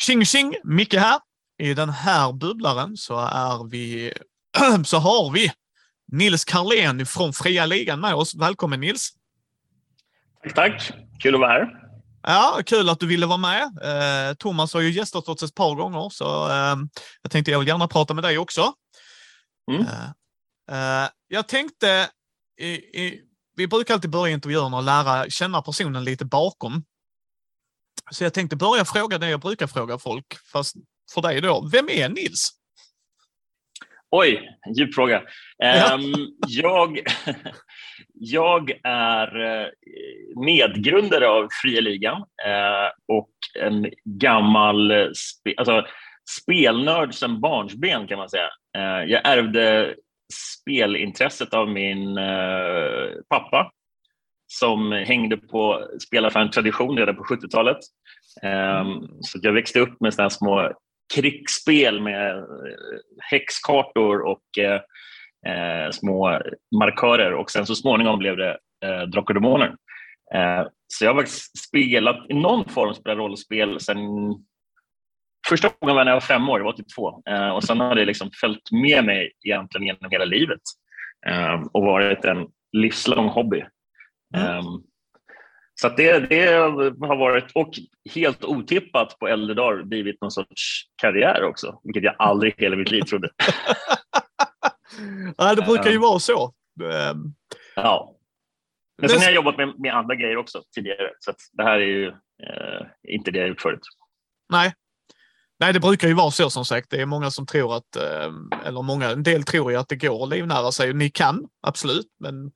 Tjing tjing! Micke här. I den här bubblaren så är vi, så har vi Nils Karlén från Fria Ligan med oss. Välkommen Nils! Tack, tack! Kul att vara här. Ja, kul att du ville vara med. Eh, Thomas har ju gästat oss ett par gånger, så eh, jag tänkte jag vill gärna prata med dig också. Mm. Eh, eh jag tänkte, i, i, vi brukar alltid börja intervjuerna och lära känna personen lite bakom. Så jag tänkte börja fråga det jag brukar fråga folk, fast för dig då. Vem är Nils? Oj, djup fråga. Ja. Um, jag, jag är eh, medgrundare av Fria Ligan uh, och en gammal spe, alltså, spelnörd sedan barnsben kan man säga. Uh, jag ärvde spelintresset av min pappa som hängde på spelaffären Tradition redan på 70-talet. Mm. Ehm, så jag växte upp med sådana små krigsspel med eh, häxkartor och eh, eh, små markörer och sen så småningom blev det eh, Drakar och Demoner. Eh, så jag har spelat i någon form spelat rollspel sen första gången var när jag var fem år, det var typ 82 eh, och sen har det liksom följt med mig egentligen genom hela livet eh, och varit en livslång hobby. Mm. Så det, det har varit, och helt otippat på äldre dagar, blivit någon sorts karriär också, vilket jag aldrig hela mitt liv trodde. Nej, det brukar ju vara så. Ehm. Ja. Men sen har jag jobbat med, med andra grejer också tidigare, så det här är ju eh, inte det jag gjort förut. Nej. Nej, det brukar ju vara så som sagt. Det är många som tror att, eller många, en del tror ju att det går att livnära sig. Ni kan, absolut, men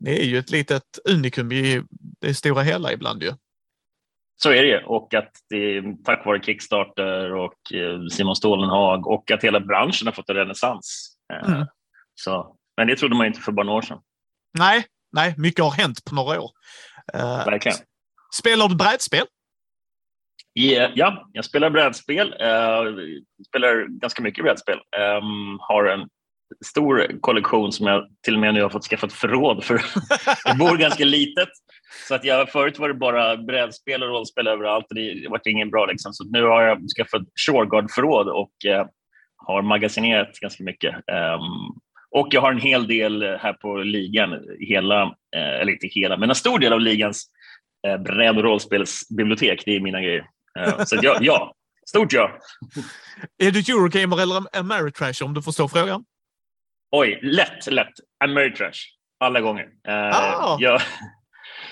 det är ju ett litet unikum i det stora hela ibland ju. Så är det och att det är tack vare Kickstarter och eh, Simon Stålenhag och att hela branschen har fått en renässans. Eh, mm. Så, men det trodde man inte för bara några år sedan. Nej, nej, mycket har hänt på några år. Eh, Verkligen. Spelar du brädspel? Ja, jag spelar brädspel. Jag spelar ganska mycket brädspel. Ehm, har en stor kollektion som jag till och med nu har fått skaffa ett förråd för. jag bor ganska litet. Så att jag, förut var det bara brädspel och rollspel överallt och det var ingen bra. Liksom. Så nu har jag skaffat Shoreguard-förråd och eh, har magasinerat ganska mycket. Um, och jag har en hel del här på ligan, hela, eh, eller inte hela, men en stor del av ligans eh, bräd och rollspelsbibliotek. Det är mina grejer. Uh, så ja, ja, stort ja. Är du Eurogamer eller Ameritrash om du förstår frågan? Oj, lätt, lätt. Ameritrash. Alla gånger. Uh, ah. jag,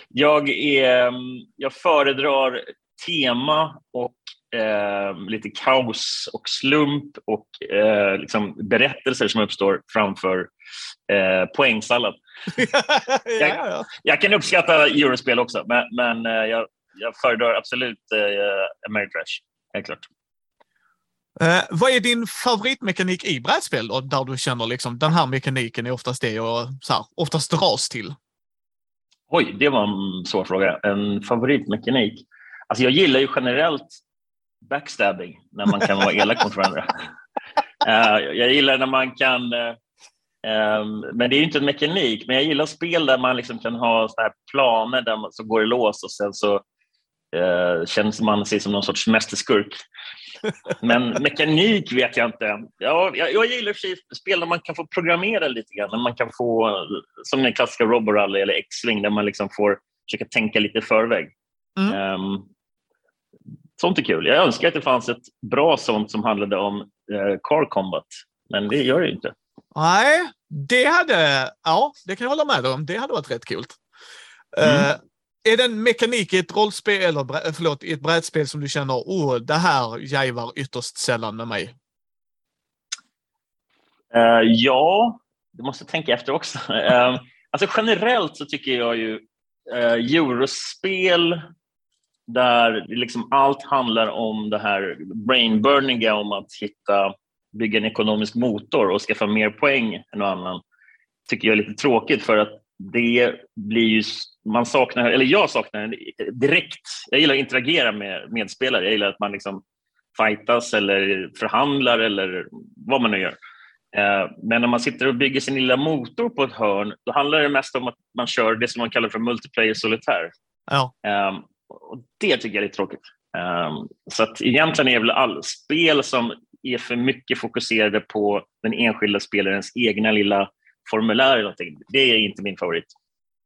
jag, är, jag föredrar tema och eh, lite kaos och slump och eh, liksom berättelser som uppstår framför eh, poängsallad. ja, jag, ja. jag, kan uppskatta eurospel också, men, men eh, jag, jag föredrar absolut eh, Ameritrash. Helt klart. Eh, vad är din favoritmekanik i brädspel då, där du känner liksom den här mekaniken är oftast det jag så här, oftast dras till? Oj, det var en svår fråga. En favoritmekanik? Alltså jag gillar ju generellt backstabbing, när man kan vara elak mot varandra. Uh, jag gillar när man kan, uh, um, men det är ju inte en mekanik, men jag gillar spel där man liksom kan ha såna här planer där man, så går i lås och sen så uh, känns man sig som någon sorts mästerskurk. Men mekanik vet jag inte. Ja, jag, jag gillar spel där man kan få programmera lite grann. Där man kan få, som den klassiska Roborally eller X-Wing, där man liksom får försöka tänka lite i förväg. Mm. Um, sånt är kul. Jag önskar att det fanns ett bra sånt som handlade om uh, car combat, men det gör det inte. Nej, det hade, ja, det kan jag hålla med om. Det hade varit rätt kul. Mm. Uh, är det en mekanik i ett rollspel, eller eh, förlåt, i ett brädspel som du känner, oh, det här jävar ytterst sällan med mig? Uh, ja, du måste tänka efter också. Uh, alltså generellt så tycker jag ju uh, eurospel där liksom allt handlar om det här brainburninga om att hitta, bygga en ekonomisk motor och skaffa mer poäng än någon annan tycker jag är lite tråkigt för att det blir ju, man saknar, eller jag saknar direkt, jag gillar att interagera med medspelare, jag gillar att man liksom fightas eller förhandlar eller vad man nu gör. Eh, men när man sitter och bygger sin lilla motor på ett hörn, då handlar det mest om att man kör det som man kallar för multiplayer solitär. Ja. Ehm, och det tycker jag är lite tråkigt. Um, så att egentligen är väl all spel som är för mycket fokuserade på den enskilda spelarens egna lilla formulär eller någonting. Det är inte min favorit.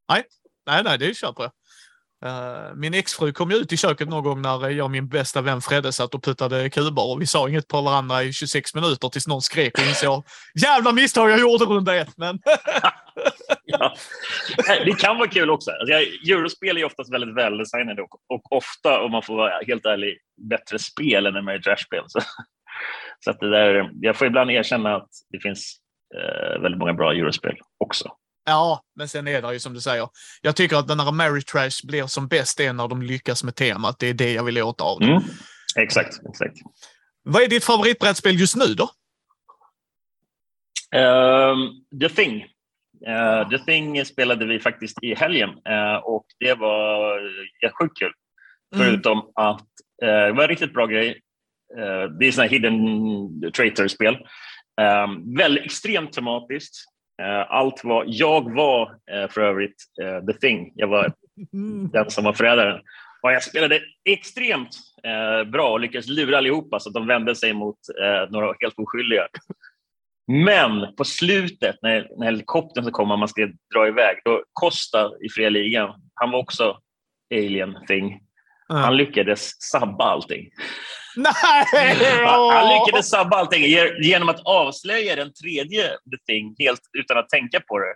Nej, nej, nej det köper jag. Uh, min exfru kom ju ut i köket någon gång när jag och min bästa vän Fredde satt och puttade kuber och vi sa inget på varandra i 26 minuter tills någon skrek och insåg jävla misstag jag gjorde runda ett. Men... ja. Det kan vara kul också. Alltså, Eurospel är oftast väldigt väldesignade och, och ofta, om man får vara helt ärlig, bättre spel än Ameritrash-spel. Så, så att det där, jag får ibland erkänna att det finns eh, väldigt många bra Eurospel också. Ja, men sen är det ju som du säger. Jag tycker att när Mary Trash blir som bäst är när de lyckas med temat. Det är det jag vill åt av det. Mm. Exakt, exakt. Vad är ditt favoritbrädspel just nu då? Um, The Thing. Uh, The Thing spelade vi faktiskt i helgen uh, och det var uh, sjukt kul. Mm. Förutom att uh, det var en riktigt bra grej. det är sådana hidden traitor-spel. Um, väldigt extremt tematiskt. Uh, allt var, jag var uh, för övrigt uh, the thing. Jag var mm. den som var förrädaren. Och jag spelade extremt bra och lyckades lura allihopa så att de vände sig mot några helt oskyldiga. Men på slutet, när, när helikoptern kom och man ska dra iväg, då Costa i fria ligan, han var också alien thing. Han lyckades sabba allting. Nej! Han lyckades sabba allting genom att avslöja den tredje The Thing helt utan att tänka på det.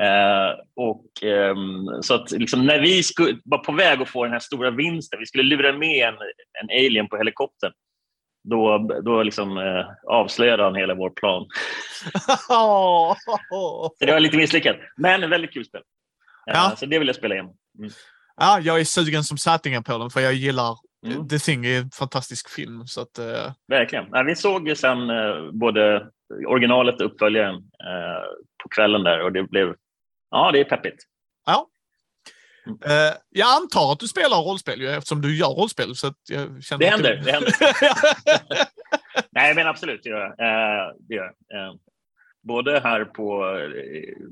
Uh, och, um, så att liksom, när vi skulle, var på väg att få den här stora vinsten, vi skulle lura med en, en alien på helikoptern, då, då liksom, uh, avslöjade han hela vår plan. så det var lite misslyckat, men väldigt kul spel. Uh, ja. Så det vill jag spela igen. Mm. Ja, jag är sugen som sattingen på den för jag gillar Mm. The Thing är en fantastisk film. Så att, uh... Verkligen. Ja, vi såg ju sen uh, både originalet och uppföljaren uh, på kvällen där och det blev, ja det är peppigt. Ja. Mm. jag antar att du spelar rollspel ju, eftersom du gör rollspel. Så jag känner det händer. Du... Det händer. Nej, men absolut, det gör jag. det gör jag. Både här på,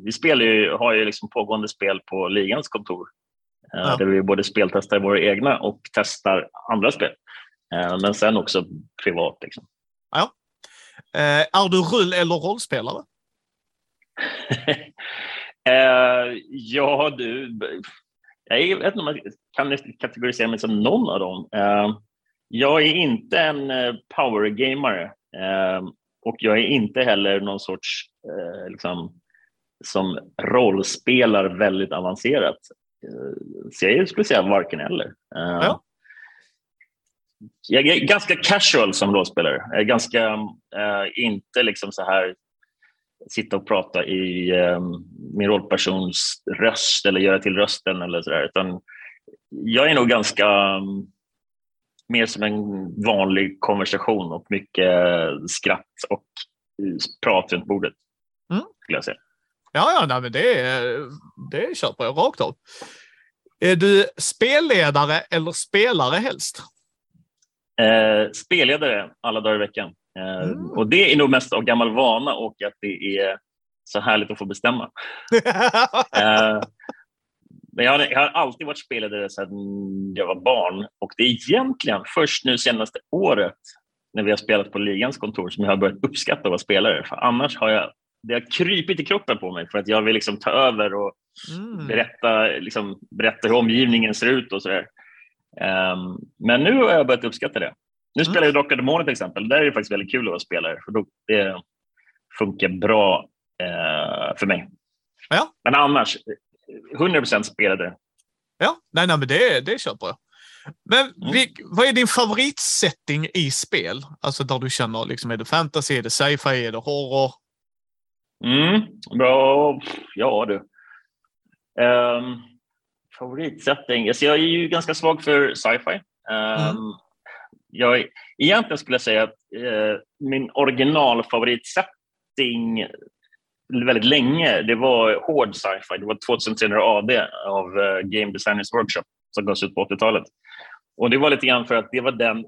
vi spelar ju, har ju liksom pågående spel på ligans kontor Eh, ja. Där vi både speltestar våra egna och testar andra spel. Eh, men sen också privat. Liksom. Ja. Eh, är du rull eller rollspelare? ja, du. Jag vet inte om man kan kategorisera mig som någon av dem. Jag är inte en powergamare och jag är inte heller någon sorts liksom, som rollspelar väldigt avancerat. Så jag skulle säga varken eller. Eh, ja. Jag är ganska casual som rollspelare. Jag är ganska, uh, inte liksom så här sitta och prata i um, min rollpersons röst eller göra till rösten eller sådär. Utan jag är nog ganska um, mer som en vanlig konversation och mycket skratt och prat runt bordet. Mm. Skulle jag säga. Ja, ja, nej, men det, det köper jag rakt av. Är du spelledare eller spelare helst? Eh, spelledare alla dagar i veckan. Eh, mm. Och det är nog mest av gammal vana och att det är så härligt att få bestämma. eh, men jag har, jag har, alltid varit spelledare sedan jag var barn och det är egentligen först nu senaste året när vi har spelat på ligans kontor som jag har börjat uppskatta att vara spelare. För annars har jag det har krypit i kroppen på mig för att jag vill liksom ta över och mm. berätta, liksom, berätta hur omgivningen ser ut och sådär. Um, men nu har jag börjat uppskatta det. Nu mm. spelar jag Docka Demoner till exempel. Där är det faktiskt väldigt kul att vara spelare för då, det funkar bra uh, för mig. Ja. Men annars, 100 procent spelade. Ja, nej, nej men det, det köper jag. Men mm. vad är din favoritsetting i spel? Alltså där du känner, liksom, är det fantasy, är det sci-fi, är det horror? Mm, bra. Ja du. Um, favoritsetting? Alltså jag är ju ganska svag för sci-fi. Um, mm. jag, egentligen skulle jag säga att uh, min originalfavoritsetting väldigt länge, det var hård sci-fi. Det var 2300 AD av uh, Game Designers Workshop som gavs ut på 80-talet. Och det var lite grann för att det var den,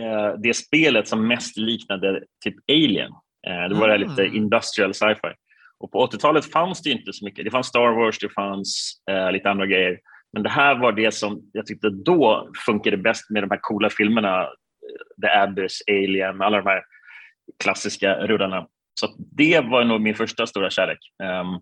uh, det spelet som mest liknade typ Alien. Eh, det var mm. lite industrial sci-fi. Och på 80-talet fanns det inte så mycket. Det fanns Star Wars, det fanns eh, lite andra grejer. Men det här var det som jag tyckte då funkade bäst med de här coola filmerna. The Abyss, Alien, alla de här klassiska rullarna. Så det var nog min första stora kärlek. Um,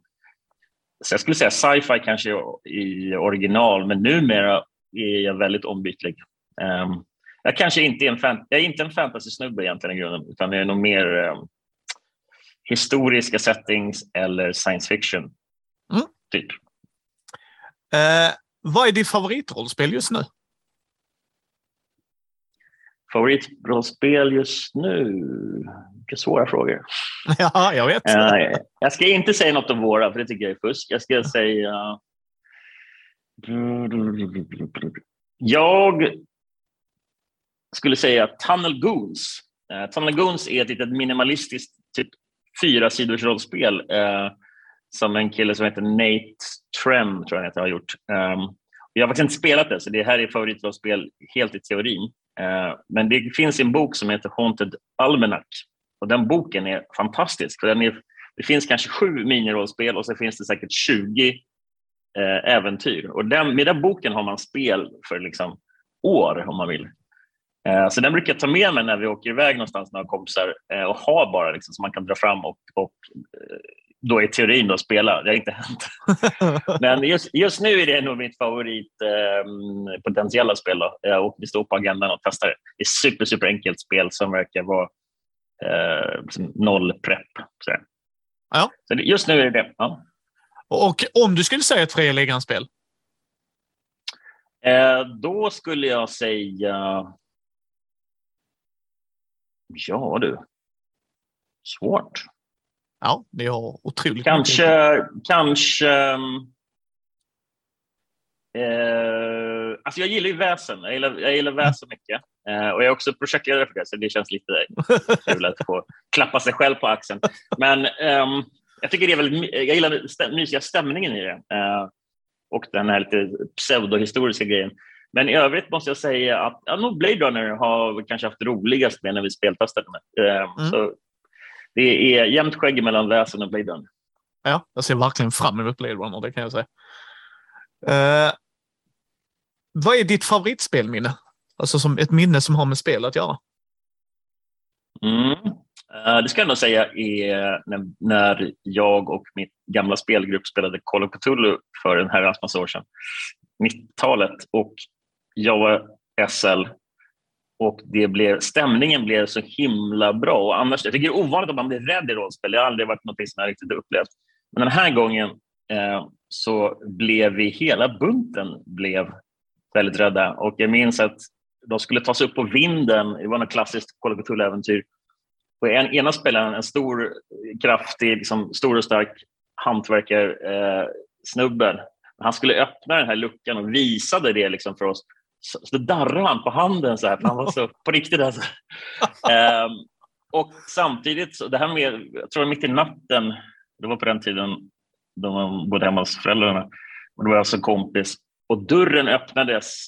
så jag skulle säga sci-fi kanske i original, men numera är jag väldigt ombytlig. Um, jag kanske inte är en, fan, jag är inte en fantasy-snubbe egentligen i grunden, utan jag är nog mer um, historiska settings eller science fiction. Mm. Typ. Uh, vad är ditt favoritrollspel just nu? Favoritrollspel just nu? Vilka svåra frågor. Ja, jag vet. Uh, jag ska inte säga något om våra, för det tycker jag är fusk. Jag ska säga... Jag skulle säga Tunnel Goons. Uh, Tunnel Goons är ett litet minimalistiskt fyra sidors rollspel eh, som en kille som heter Nate Trem tror jag att jag har gjort. Um, jag har faktiskt inte spelat det, så det här är favoritrollspel helt i teorin. Uh, men det finns en bok som heter Haunted Almanac och den boken är fantastisk. För den är, det finns kanske sju minirollspel och så finns det säkert 20 uh, eh, äventyr. Och den, med den boken har man spel för liksom år om man vill. Eh, så den brukar jag ta med mig när vi åker iväg någonstans, några kompisar, eh, och ha bara liksom, så man kan dra fram och, och eh, då i teorin då spela. Det har inte hänt. Men just, just nu är det nog mitt favorit eh, potentiella spel. Då. Och vi står på agendan och testar det. Det är super, super enkelt spel som verkar vara eh, liksom noll prepp. Så. Ja. Så just nu är det det. Ja. Och om du skulle säga ett fria ligan-spel? Eh, då skulle jag säga... Ja du. Svårt. Ja, ni har otroligt Kanske, mycket. kanske... Eh, alltså jag gillar ju väsen. Jag gillar, jag gillar väsen mycket. Eh, och jag är också projektledare för det, så det känns lite kul att få klappa sig själv på axeln. Men eh, jag tycker det är väldigt, jag gillar den mysiga stämningen i det. Eh, och den här lite pseudohistoriska grejen. Men i övrigt måste jag säga att ja, nog Blade Runner har kanske haft roligast med när vi speltestade med. Eh, mm. Så det är jämnt skägg mellan väsen och Blade Runner. Ja, jag ser verkligen fram emot Blade Runner, det kan jag säga. Uh, vad är ditt favoritspelminne? Alltså som ett minne som har med spel att göra? Mm. Uh, det ska jag nog säga är när, när jag och min gamla spelgrupp spelade Call of Cthulhu för en herrans massa år sedan. 90-talet och jag var SL och det blev, stämningen blev så himla bra. Och annars, jag tycker det är ovanligt att man blir rädd i rollspel. Det har aldrig varit något som jag riktigt upplevt. Men den här gången eh, så blev vi, hela bunten blev väldigt rädda. Och jag minns att de skulle ta sig upp på vinden. Det var något klassiskt Call of äventyr På en, ena spelaren, en stor, kraftig, liksom, stor och stark hantverkarsnubbe, eh, han skulle öppna den här luckan och visade det liksom för oss så, så darrade han på handen så här, för han var så på riktigt. Alltså. um, och samtidigt, så det här med, jag tror mitt i natten, det var på den tiden de var bodde hemma hos föräldrarna, och då var jag som kompis, och dörren öppnades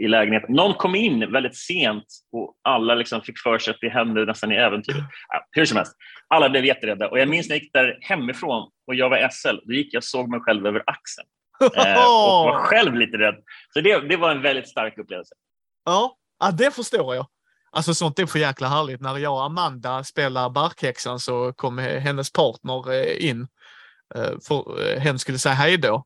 i lägenheten. Någon kom in väldigt sent och alla liksom fick för sig att det hände nästan i äventyr. Ja, hur som helst, alla blev jätterädda och jag minns när jag gick där hemifrån och jag var SL, då gick jag och såg mig själv över axeln. Eh, och var själv lite rädd. Så det, det var en väldigt stark upplevelse. Ja, ja det förstår jag. Alltså sånt är för jäkla härligt. När jag och Amanda spelar Barkhäxan så kom hennes partner eh, in. Eh, för hen skulle säga hej då.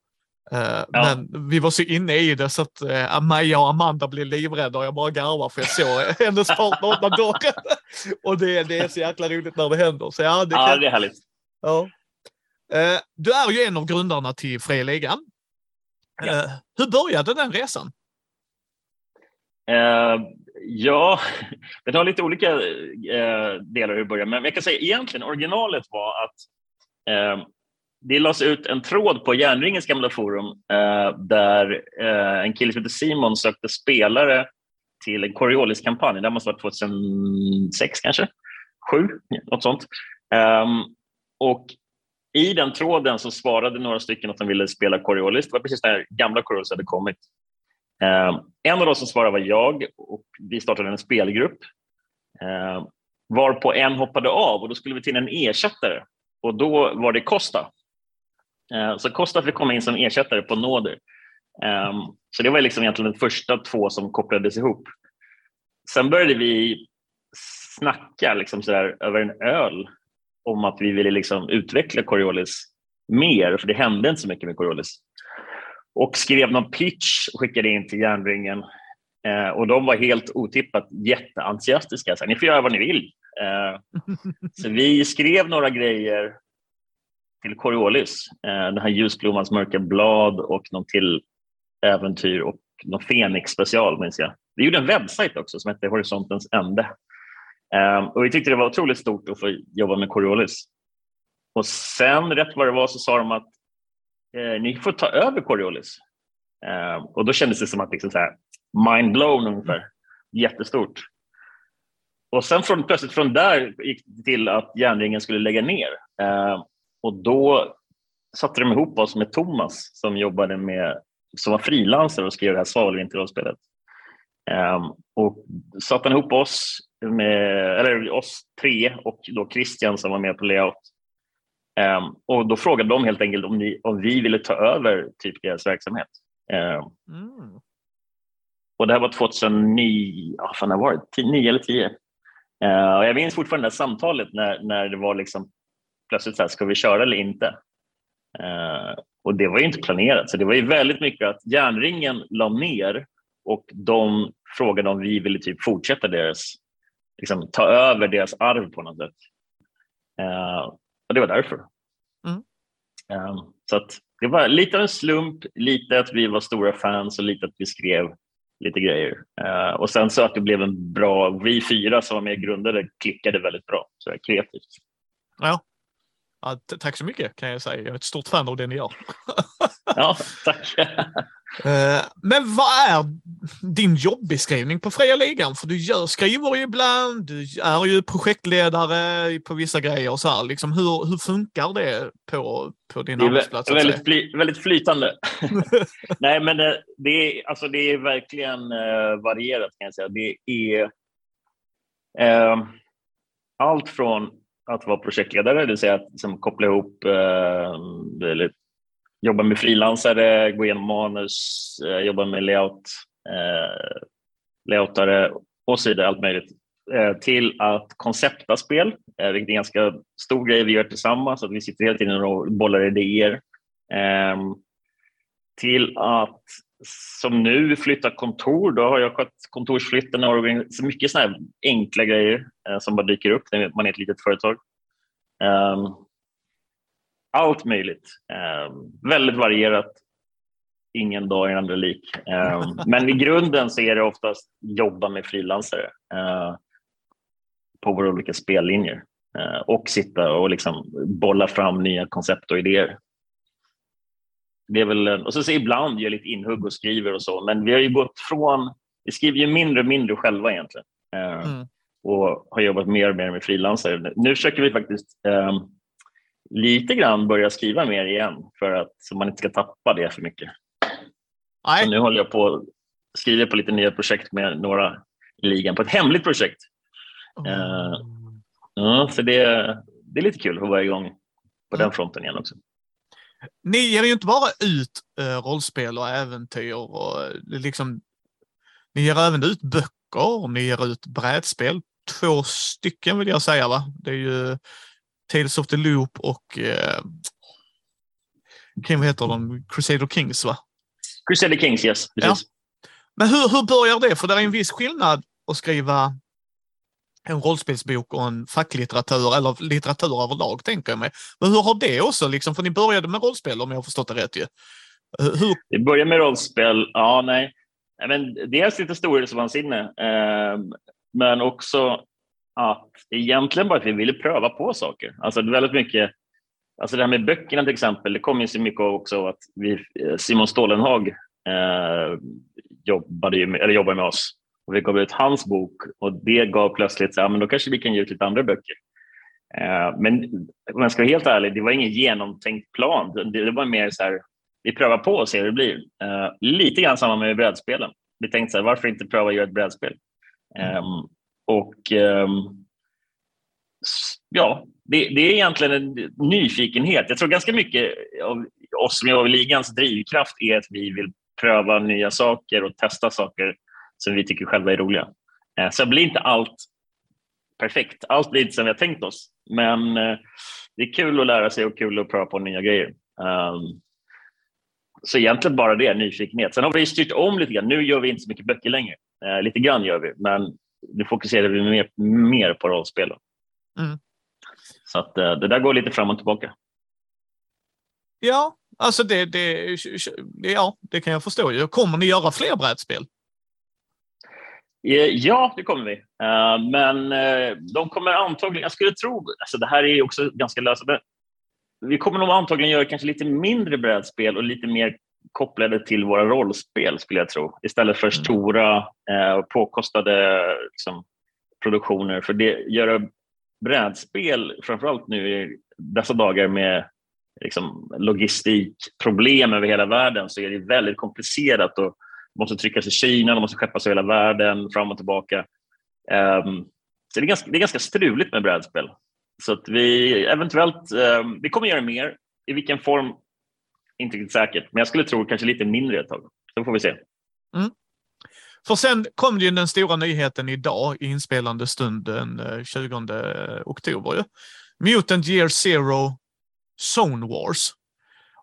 Ja. Men vi var så inne i det så att Maja och Amanda blev livrädda och jag bara garvar för jag såg hennes partner öppna dörren. Och det, det är så jäkla roligt när det händer. Så ja, det, ja, det är härligt. Ja. Du är ju en av grundarna till Fria Ligan. Ja. Uh, hur började den resan? Uh, ja, den har lite olika uh, delar hur det började, men jag kan säga egentligen originalet var att det lades ut en tråd på Järnringens gamla forum där en kille som heter Simon sökte spelare till en Coriolis-kampanj. Det måste ha varit 2006 kanske, sju, något sånt. Um, och i den tråden så svarade några stycken att de ville spela Coriolis. Det var precis när gamla Coriolis hade kommit. Eh, en av de som svarade var jag och vi startade en spelgrupp. Eh, varpå en hoppade av och då skulle vi till en ersättare och då var det Costa. Eh, så Costa fick komma in som ersättare på nåder. Eh, så det var liksom egentligen de första två som kopplades ihop. Sen började vi snacka liksom sådär, över en öl om att vi ville liksom utveckla Coriolis mer, för det hände inte så mycket med Coriolis. Och skrev någon pitch och skickade in till Järnringen. Eh, och de var helt otippat jätteentusiastiska. Så, Ni får göra vad ni vill. Eh, så vi skrev några grejer till Coriolis. Eh, den här Ljusblommans mörka blad och någon till äventyr och någon Fenix special minns jag. Vi gjorde en webbsajt också som hette Horisontens ände. Ehm, och vi tyckte det var otroligt stort att få jobba med Coriolis. Och sen, rätt vad det var, så sa de att eh, ni får ta över Coriolis. Eh, och då kändes det som att liksom så här, mind blown ungefär. Jättestort. Och sen från, plötsligt från där gick det till att järnringen skulle lägga ner. Eh, och då satte de ihop oss med Thomas som jobbade med, som var frilansare och skrev det här Svalvinterrollspelet. Um, och satte ihop oss, med, eller oss tre och då Christian som var med på layout. Um, och då frågade de helt enkelt om, ni, om vi ville ta över typ deras verksamhet. Um, mm. Och det här var 2009, ja, fan det var det, 9 eller 10. Uh, och jag minns fortfarande det samtalet när, när det var liksom plötsligt så här, ska vi köra eller inte? Och det var ju inte planerat, så det var ju väldigt mycket att järnringen la ner och de frågade om vi ville typ fortsätta deras, liksom, ta över deras arv på något sätt. Uh, och det var därför. Mm. Uh, så att det var lite av en slump, lite att vi var stora fans och lite att vi skrev lite grejer. Uh, och sen så att det blev en bra, vi fyra som var med och grundade klickade väldigt bra, så kreativt. Ja. Ja. Tack så mycket kan jag säga. Jag är ett stort fan av det ni gör. ja, tack. Eh, men vad är din jobbeskrivning på Fria Ligan? För du gör, skriver ju ibland, du är ju projektledare på vissa grejer och så här. Liksom, hur, hur funkar det på, på din arbetsplats? Det är väldigt, fly, väldigt flytande. Nej, men det, det, är, alltså det är verkligen uh, varierat kan jag säga. Det är uh, allt från att vara projektledare, det vill säga att liksom, koppla ihop eh, eller jobba med frilansare, gå igenom manus, eh, jobba med layout, eh, layoutare och så vidare, allt möjligt. Eh, till att koncepta spel, eh, vilket är en ganska stor grej vi gör tillsammans, att vi sitter hela tiden och bollar idéer. Eh, till att som nu flytta kontor, då har jag skött kontorsflytten och så mycket sådana här enkla grejer eh, som bara dyker upp när man är ett litet företag. Um, allt möjligt. Eh, väldigt varierat. Ingen dag är andra lik. Eh, men i grunden så är det oftast jobba med frilansare eh, på våra olika spellinjer eh, och sitta och liksom bolla fram nya koncept och idéer. Det är väl, och så, så ibland gör lite inhugg och skriver och så, men vi har ju gått från, vi skriver ju mindre och mindre själva egentligen eh, mm. och har jobbat mer och mer med frilansare. Nu försöker vi faktiskt eh, lite grann börja skriva mer igen för att så man inte ska tappa det för mycket. Nej. Så nu håller jag på skriver på lite nya projekt med några i ligan på ett hemligt projekt. Mm. Uh, ja, så det, det är lite kul att vara igång på mm. den fronten igen också. Ni ger ju inte bara ut uh, rollspel och äventyr och uh, liksom. Ni ger även ut böcker. Ni ger ut brädspel. Två stycken vill jag säga, va? Det är ju Tales of the Loop och eh, vad heter de? Crusader Kings va? Crusader Kings, yes. Precis. Ja. Men hur, hur börjar det? För det är en viss skillnad att skriva en rollspelsbok och en facklitteratur eller litteratur överlag tänker jag mig. Men hur har det också, liksom, för ni började med rollspel om jag har förstått det rätt ju. Hur? Vi började med rollspel, ja nej. Men dels lite storhetsvansinne, eh, men också att egentligen bara att vi ville pröva på saker. Alltså väldigt mycket, alltså det här med böckerna till exempel, det kom ju så mycket också att vi, eh, Simon Stålenhag eh, jobbade, med, eller jobbar med oss och vi gav ut hans bok och det gav plötsligt så här, men då kanske vi kan ge ut lite andra böcker. Eh, men om jag ska vara helt ärlig, det var ingen genomtänkt plan. Det, det var mer så här, vi prövar på och ser hur det blir. Eh, lite grann samma med brädspelen. Vi tänkte så här, varför inte pröva att göra ett brädspel? Mm. Och ehm, ja, det, det, är egentligen en nyfikenhet. Jag tror ganska mycket av oss som jobbar i ligans drivkraft är att vi vill pröva nya saker och testa saker som vi tycker själva är roliga. Eh, så blir inte allt perfekt. Allt blir inte som vi har tänkt oss, men eh, det är kul att lära sig och kul att pröva på nya grejer. Um, så egentligen bara det, nyfikenhet. Sen har vi styrt om lite grann. Nu gör vi inte så mycket böcker längre. Uh, lite grann gör vi, men nu fokuserar vi mer, mer på rollspel. Mm. Så att, det där går lite fram och tillbaka. Ja, alltså det, det, ja, det kan jag förstå. Kommer ni göra fler brädspel? Eh, ja, det kommer vi. Eh, men eh, de kommer antagligen, jag skulle tro, alltså det här är också ganska löst, vi kommer nog antagligen göra kanske lite mindre brädspel och lite mer kopplade till våra rollspel, skulle jag tro, istället för mm. stora påkostade liksom, produktioner. För det göra brädspel, framförallt nu i dessa dagar med liksom, logistikproblem över hela världen, så är det väldigt komplicerat och måste tryckas i Kina, de måste skeppas i hela världen, fram och tillbaka. Um, så det är, ganska, det är ganska struligt med brädspel. Så att vi eventuellt, um, vi kommer göra mer. I vilken form? Inte riktigt säkert, men jag skulle tro kanske lite mindre ett tag. Sen får vi se. Mm. För sen kom ju den stora nyheten idag i inspelande stund den 20 eh, oktober. Ju. Mutant Year Zero Zone Wars.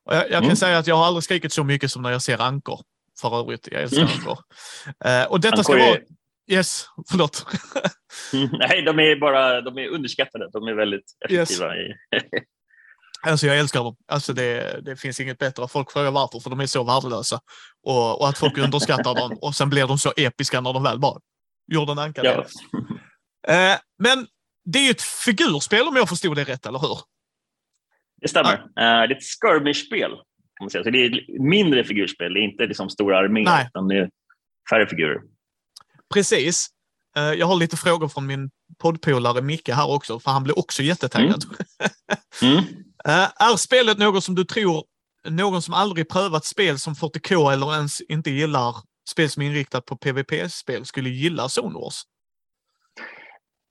Jag, jag kan mm. säga att jag har aldrig skrikit så mycket som när jag ser ankor för övrigt. Jag älskar mm. ankor. Uh, och detta ska vara... Yes, förlåt. Nej, de är bara de är underskattade. De är väldigt effektiva. Yes. Alltså jag älskar dem. Alltså det, det finns inget bättre. Folk frågar varför, för de är så värdelösa. Och, och att folk underskattar dem och sen blir de så episka när de väl bara gjorde en anka. Ja. Eh, men det är ju ett figurspel om jag förstod det rätt, eller hur? Det stämmer. Ja. Eh, det är ett skirmish-spel. Kan man säga. Så det är mindre figurspel, det är inte liksom stora arméer, utan det är färre figurer. Precis. Eh, jag har lite frågor från min poddpolare Micke här också, för han blir också jättetaggad. Mm. Mm. Eh, är spelet något som du tror någon som aldrig prövat spel som 40K eller ens inte gillar spel som är inriktat på PVP-spel skulle gilla Zone Wars?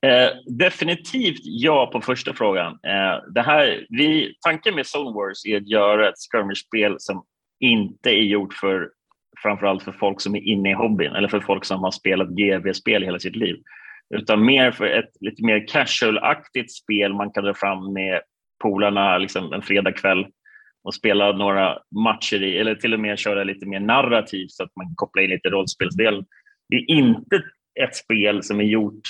Eh, definitivt ja på första frågan. Eh, det här, vi, tanken med Zone Wars är att göra ett skirmish-spel som inte är gjort för framförallt för folk som är inne i hobbyn eller för folk som har spelat GV-spel hela sitt liv. Utan mer för ett lite mer casual-aktigt spel man kan dra fram med polarna liksom en fredagkväll och spela några matcher i, eller till och med köra lite mer narrativt så att man kan koppla in lite rollspelsdel. Det är inte ett spel som är gjort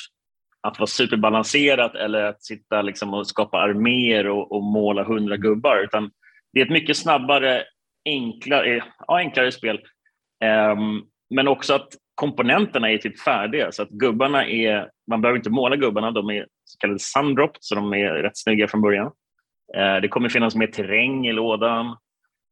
att vara superbalanserat eller att sitta liksom och skapa arméer och, och måla hundra gubbar, utan det är ett mycket snabbare, enklare, ja, enklare spel. Um, men också att komponenterna är typ färdiga, så att gubbarna är, man behöver inte måla gubbarna, de är så kallade sundropped, så de är rätt snygga från början. Uh, det kommer finnas mer terräng i lådan.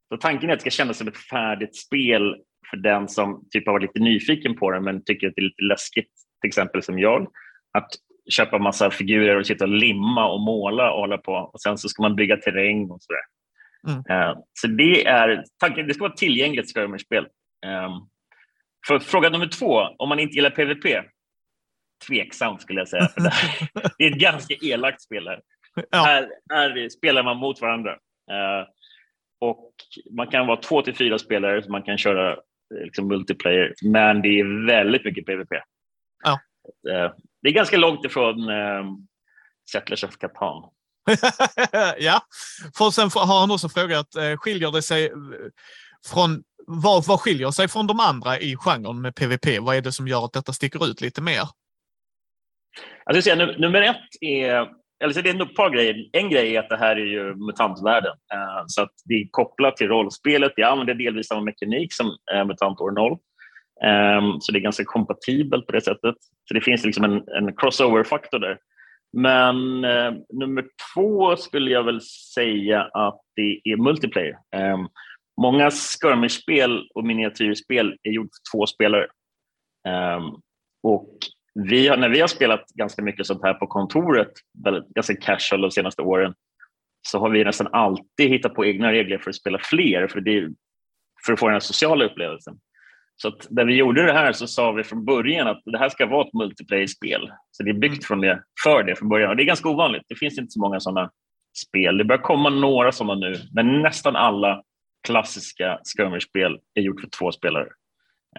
Så tanken är att det ska kännas som ett färdigt spel för den som typ har varit lite nyfiken på det men tycker att det är lite läskigt, till exempel som jag att köpa massa figurer och sitta och limma och måla och hålla på. Och sen så ska man bygga terräng och sådär. Mm. Uh, så det är tanken. Det ska vara tillgängligt skirmish-spel. Um, för fråga nummer två, om man inte gillar PVP? Tveksamt skulle jag säga. För det, är ett ganska elakt spel här. Ja. Här, här spelar man mot varandra. Uh, och man kan vara två till fyra spelare, så man kan köra liksom, multiplayer, men det är väldigt mycket PVP. Ja. Det är ganska långt ifrån eh, Settlers of Catan. ja, för sen har han också frågat, eh, skiljer det sig eh, från vad, vad skiljer sig från de andra i genren med PVP? Vad är det som gör att detta sticker ut lite mer? Alltså, säga, nummer ett är, eller så det är ett par grejer. En grej är att det här är ju mutantvärlden, uh, så att det är kopplat till rollspelet. Vi använder delvis samma mekanik som uh, MUTANT år 0. Um, så det är ganska kompatibelt på det sättet. Så det finns liksom en, en crossover-faktor där. Men uh, nummer två skulle jag väl säga att det är multiplayer. Um, många skirmish-spel och miniatyrspel är gjort för två spelare. Um, och vi har, när vi har spelat ganska mycket sånt här på kontoret, väldigt, ganska casual de senaste åren, så har vi nästan alltid hittat på egna regler för att spela fler, för, det, för att få den här sociala upplevelsen. Så när vi gjorde det här så sa vi från början att det här ska vara ett multiplayer-spel. Så det är byggt från det, för det från början. Och det är ganska ovanligt. Det finns inte så många sådana spel. Det börjar komma några sådana nu, men nästan alla klassiska skirmish-spel är gjort för två spelare.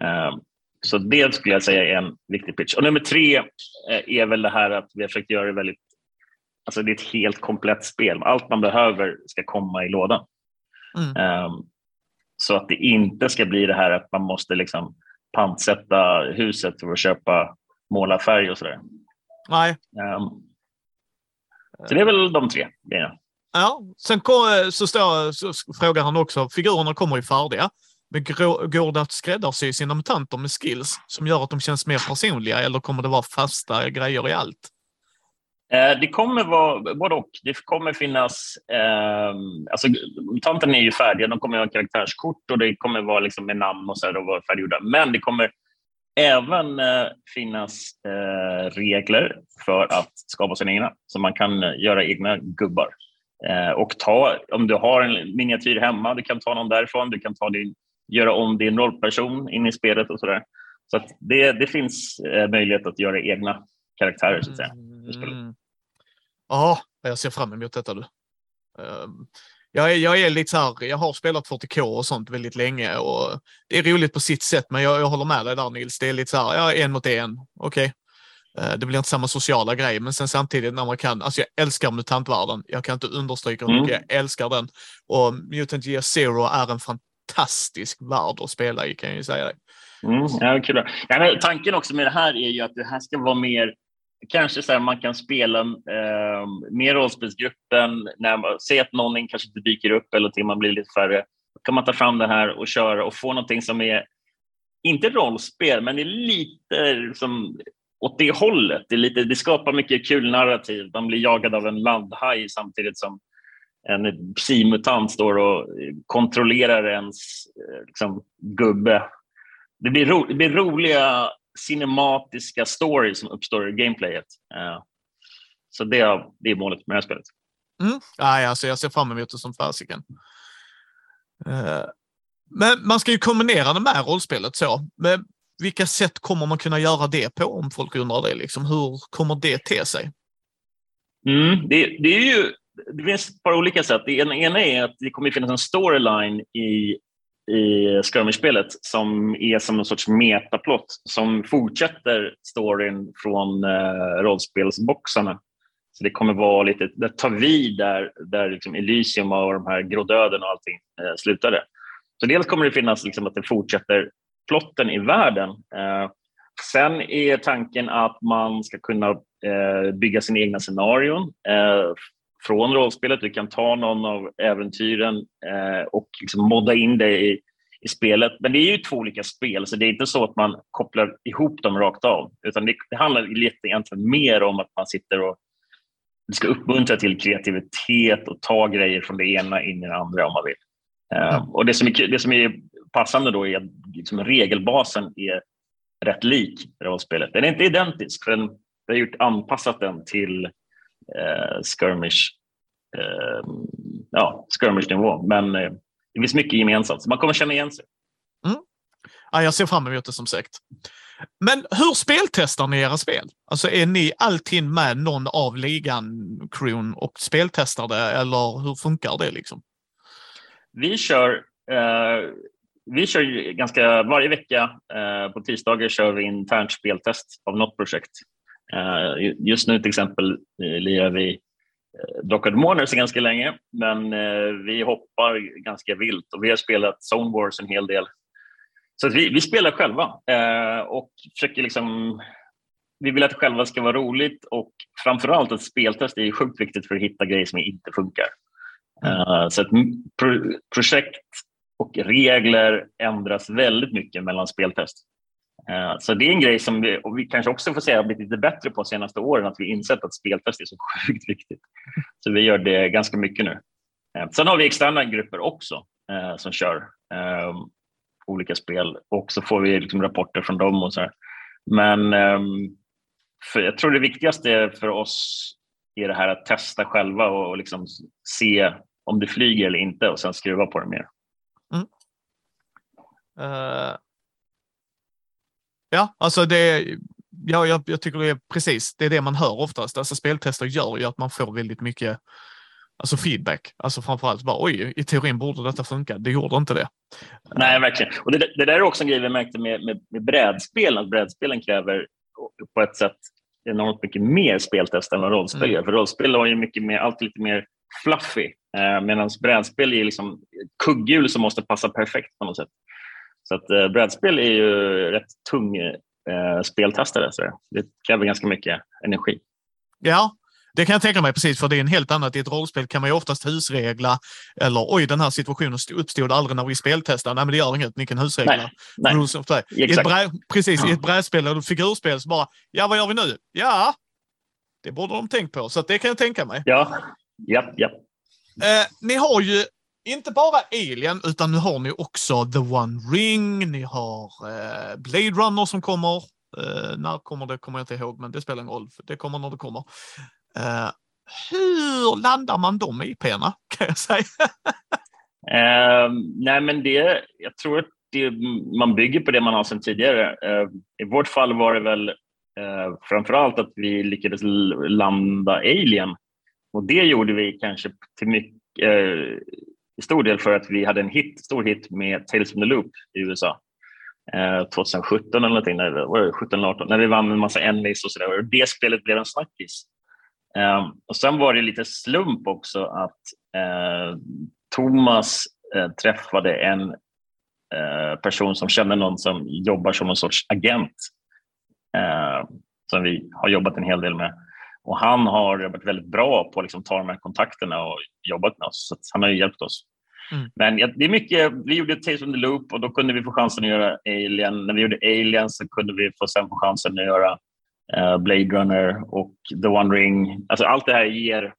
Um, så det skulle jag säga är en viktig pitch. Och nummer tre eh, är väl det här att vi har försökt göra det väldigt... Alltså det är ett helt komplett spel. Allt man behöver ska komma i lådan. Mm. Så att det inte ska bli det här att man måste liksom pantsätta huset för att köpa målarfärg och sådär. Nej. Um, så det är väl de tre grejerna. Ja, sen kom, så, står, så frågar han också, figurerna kommer ju färdiga. Men går det att skräddarsy sina mutanter med skills som gör att de känns mer personliga eller kommer det vara fasta grejer i allt? Eh, det kommer vara både och. Det kommer finnas... Eh, alltså, mutanterna är ju färdiga. De kommer ha karaktärskort och det kommer vara liksom med namn och så här och vara färdiggjorda. Men det kommer även eh, finnas eh, regler för att skapa sina egna. Så man kan eh, göra egna gubbar. Eh, och ta, om du har en miniatyr hemma, du kan ta någon därifrån. Du kan ta din göra om din rollperson in i spelet och sådär. Så att det, det finns eh, möjlighet att göra egna karaktärer så att säga. Mm. Ja, jag ser fram emot detta du. Um, jag, är, jag är lite så här, jag har spelat 40K och sånt väldigt länge och det är roligt på sitt sätt, men jag, jag håller med dig där Nils. Det är lite så här, ja, en mot en, okej. Okay. Uh, det blir inte samma sociala grej, men sen samtidigt när man kan, alltså jag älskar mutantvärlden. Jag kan inte understryka hur mycket mm. jag älskar den. Och Mutant Year Zero är en fantastisk värld att spela i kan jag ju säga. Det. Mm, ja, kul. Ja, tanken också med det här är ju att det här ska vara mer Kanske så här, man kan spela eh, med rollspelsgruppen. När man ser att någon kanske inte dyker upp eller till man blir lite färre. Då kan man ta fram det här och köra och få någonting som är inte rollspel, men det är lite som åt det hållet. Det, är lite, det skapar mycket kul narrativ. Man blir jagad av en landhaj samtidigt som en psimutant står och kontrollerar ens eh, liksom, gubbe. Det blir, ro, det blir roliga cinematiska stories som uppstår i gameplayet. Uh, så det är, det är målet med det här spelet. Mm. Ja, alltså jag ser fram emot det som fasiken. Uh, men man ska ju kombinera det med rollspelet så. Men vilka sätt kommer man kunna göra det på om folk undrar det? Liksom? Hur kommer det te sig? Mm, det, det är ju det finns ett par olika sätt. Det ena är att det kommer finnas en storyline i, i skirmish-spelet som är som en sorts metaplott som fortsätter storyn från eh, rollspelsboxarna. Så det kommer vara lite, det tar vid där, där liksom Elysium och de här grådöden och allting eh, slutade. Så dels kommer det finnas liksom att det fortsätter plotten i världen. Eh, sen är tanken att man ska kunna eh, bygga sina egna scenarion eh, från rollspelet. Du kan ta någon av äventyren eh, och liksom modda in det i, i spelet. Men det är ju två olika spel, så det är inte så att man kopplar ihop dem rakt av. Utan det, det handlar lite egentligen mer om att man sitter och det ska uppmuntra till kreativitet och ta grejer från det ena in i det andra om man vill. Eh, och det som, är, det som är passande då är att liksom regelbasen är rätt lik rollspelet. Den är inte identisk, för den, vi har gjort, anpassat den till eh, skirmish, eh, ja, skirmish-nivå. Men eh, det finns mycket gemensamt, så man kommer känna igen sig. Mm. Ja, jag ser fram emot det som sagt. Men hur speltestar ni era spel? Alltså är ni alltid med någon av ligan, crewn och speltestar det eller hur funkar det liksom? Vi kör, eh, vi kör ganska varje vecka eh, på tisdagar kör vi internt speltest av något projekt. Eh, just nu till exempel eh, lirar vi eh, Mourners ganska länge, men eh, vi hoppar ganska vilt och vi har spelat Zone Wars en hel del. Så vi, vi spelar själva och försöker liksom vi vill att det själva ska vara roligt och framförallt att speltest är sjukt viktigt för att hitta grejer som inte funkar. Mm. Så att projekt och regler ändras väldigt mycket mellan speltest. Eh, så det är en grej som vi, och vi kanske också får säga har blivit lite bättre på de senaste åren, att vi insett att speltest är så sjukt viktigt. Så vi gör det ganska mycket nu. Eh, sen har vi externa grupper också eh, som kör ehm, olika spel och så får vi liksom rapporter från dem och så här. Men ehm, för jag tror det viktigaste för oss är det här att testa själva och liksom se om det flyger eller inte och sen skruva på det mer. Mm. Uh, Ja, alltså det, ja, jag, jag tycker det är precis, det är det man hör oftast. Alltså speltester gör ju att man får väldigt mycket Alltså feedback. Alltså framförallt bara oj, i teorin borde detta funka. Det gjorde inte det. Nej, verkligen. Och det, det där är också en grej vi märkte med, med, med bredspel, att brädspelen kräver på ett sätt enormt mycket mer speltest än vad rollspel gör. Mm. För rollspel har ju mycket mer, allt lite mer fluffy, eh, medan brädspel är liksom kugghjul som måste passa perfekt på något sätt. Så att eh, brädspel är ju rätt tung eh, speltestare, så det kräver ganska mycket energi. Ja, det kan jag tänka mig precis, för det är en helt annat. I ett rollspel kan man ju oftast husregla eller oj, den här situationen uppstod aldrig när vi speltestade. Nej, men det gör inget, ni kan husregla. Nej, nej. Rules of play. I ett brä, precis, ja. i ett brädspel eller figurspel så bara, ja, vad gör vi nu? Ja, det borde de tänkt på, så det kan jag tänka mig. Ja, ja, ja. Eh, ni har ju inte bara Alien, utan nu har ni också The One Ring, ni har eh, Blade Runner som kommer. Eh, när kommer det kommer jag inte ihåg, men det spelar ingen roll. Det kommer när det kommer. Eh, hur landar man de e IP-erna, kan jag säga? Eh, nej, men det, jag tror att det, man bygger på det man har sedan tidigare. Eh, I vårt fall var det väl eh, framför allt att vi lyckades landa Alien. Och det gjorde vi kanske till mycket, i stor del för att vi hade en hit, stor hit med Tales from the Loop i USA. Eh, 2017 eller någonting, när, 17 18, när vi vann en massa Emmys och sådär. Det spelet blev en snackis. Eh, och sen var det lite slump också att eh, Thomas eh, träffade en eh, person som känner någon som jobbar som en sorts agent eh, som vi har jobbat en hel del med. Och han har varit väldigt bra på att liksom ta de här kontakterna och jobbat med oss, så han har hjälpt oss. Mm. Men det är mycket, vi gjorde Tales from the Loop och då kunde vi få chansen att göra Alien. När vi gjorde Alien så kunde vi få sen få chansen att göra Eh, Blade Runner och The One Ring. Alltså allt det här ger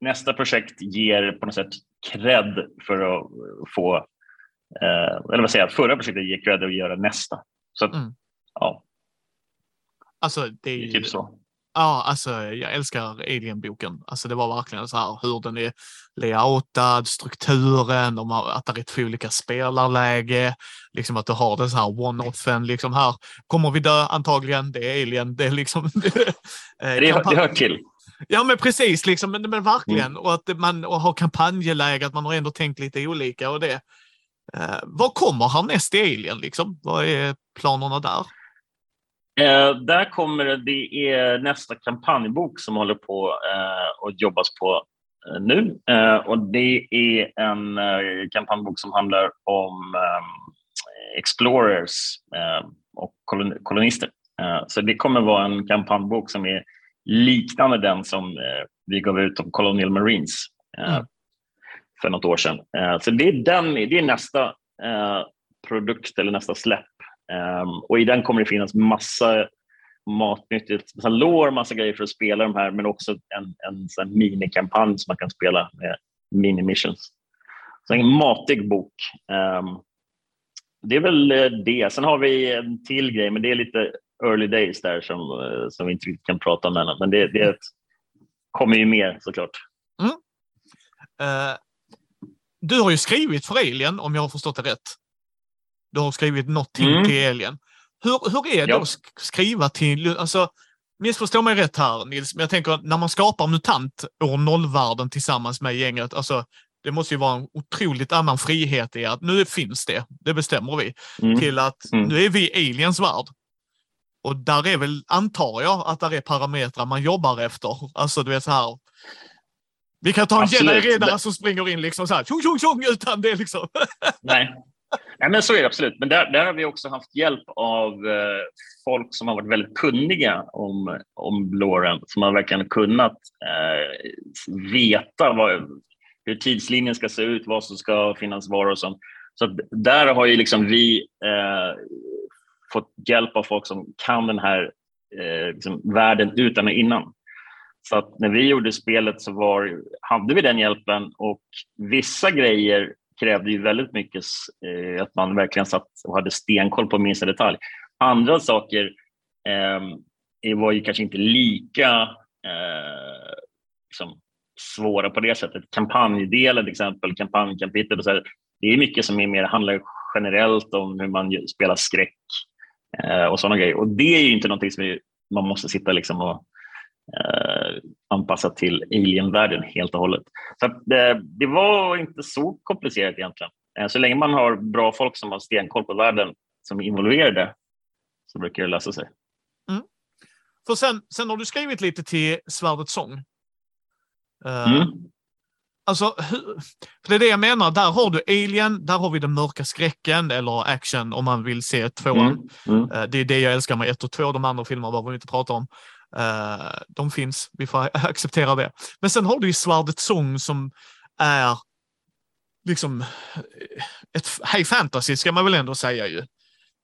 nästa projekt ger på något sätt cred för att få, eh, eller vad säger jag, förra projektet ger cred att göra nästa. Så att, mm. ja. Alltså det är, det är typ så. Ja, alltså jag älskar Alien-boken. Alltså det var verkligen så här hur den är layoutad, strukturen, de har, att det är två olika spelarläge, liksom att du har den så här one-offen, liksom här kommer vi dö antagligen, det är Alien, det är liksom. Eh, det, det, det hör till. Ja, men precis, liksom, men, men verkligen. Mm. Och att man och har kampanjeläge, att man har ändå tänkt lite olika och det. Eh, vad kommer härnäst i Alien? Liksom? Vad är planerna där? Eh, där kommer det är nästa kampanjbok som håller på eh, och jobbas på eh, nu. Eh, och det är en eh, kampanjbok som handlar om eh, explorers och kolon kolonister. så det kommer vara en kampanjbok som är liknande den som vi gav ut om Colonial Marines mm. för något år sedan. så det är, den, det är nästa produkt eller nästa släpp Ehm, och I den kommer det finnas massa matnyttigt, massa lår, massa grejer för att spela de här, men också en, en sån minikampanj som man kan spela med mini-missions. Så en matig bok. Um, det är väl eh, det. Sen har vi en till grej, men det är lite early days där som, eh, som vi inte riktigt kan prata om än. Men det, det kommer ju mer såklart. Mm. Uh, du har ju skrivit för Alien, om jag har förstått det rätt. Du har skrivit någonting mm. till Alien. Hur, hur är det ja. att skriva till, alltså, missförstå mig rätt här Nils, men jag tänker när man skapar MUTANT år nollvärlden tillsammans med gänget, alltså det måste ju vara en otroligt annan frihet i att nu finns det, det bestämmer vi, mm. till att mm. nu är vi aliens värld. Och där är väl, antar jag, att där är parametrar man jobbar efter. Alltså du vet så här. Vi kan ta en jedi-riddare som springer in liksom så här, tjong, tjong, tjong, utan det liksom. Nej, Nej, men så är det absolut. Men där, där har vi också haft hjälp av eh, folk som har varit väldigt kunniga om, om Loren, som har verkligen kunnat eh, veta vad, hur tidslinjen ska se ut, vad som ska finnas var och sånt. Så där har ju liksom vi eh, fått hjälp av folk som kan den här eh, liksom världen utan och innan. Så att när vi gjorde spelet så var, hade vi den hjälpen och vissa grejer krävde ju väldigt mycket eh, att man verkligen satt och hade stenkoll på minsta detalj. Andra saker eh, var ju kanske inte lika eh, liksom, svåra på det sättet. Kampanjdelen till exempel, kampanjkapitel. Och så här, det är mycket som är mer, handlar generellt om hur man spelar skräck eh, och sådana grejer. Och det är ju inte någonting som man måste sitta liksom och eh, anpassat till alien-världen helt och hållet. Så det, det, var inte så komplicerat egentligen. Eh, så länge man har bra folk som har stenkoll på världen som är involverade så brukar det lösa sig. Mm. För sen, sen har du skrivit lite till Svärdets sång. Uh, mm. Alltså, för det är det jag menar. Där har du Alien, där har vi den mörka skräcken eller action om man vill se tvåan. Mm. Mm. Uh, det är det jag älskar med ett och två. De andra filmerna behöver vi inte prata om. Uh, de finns, vi får acceptera det. Men sen har du ju Svärdets sång som är liksom ett high fantasy ska man väl ändå säga ju.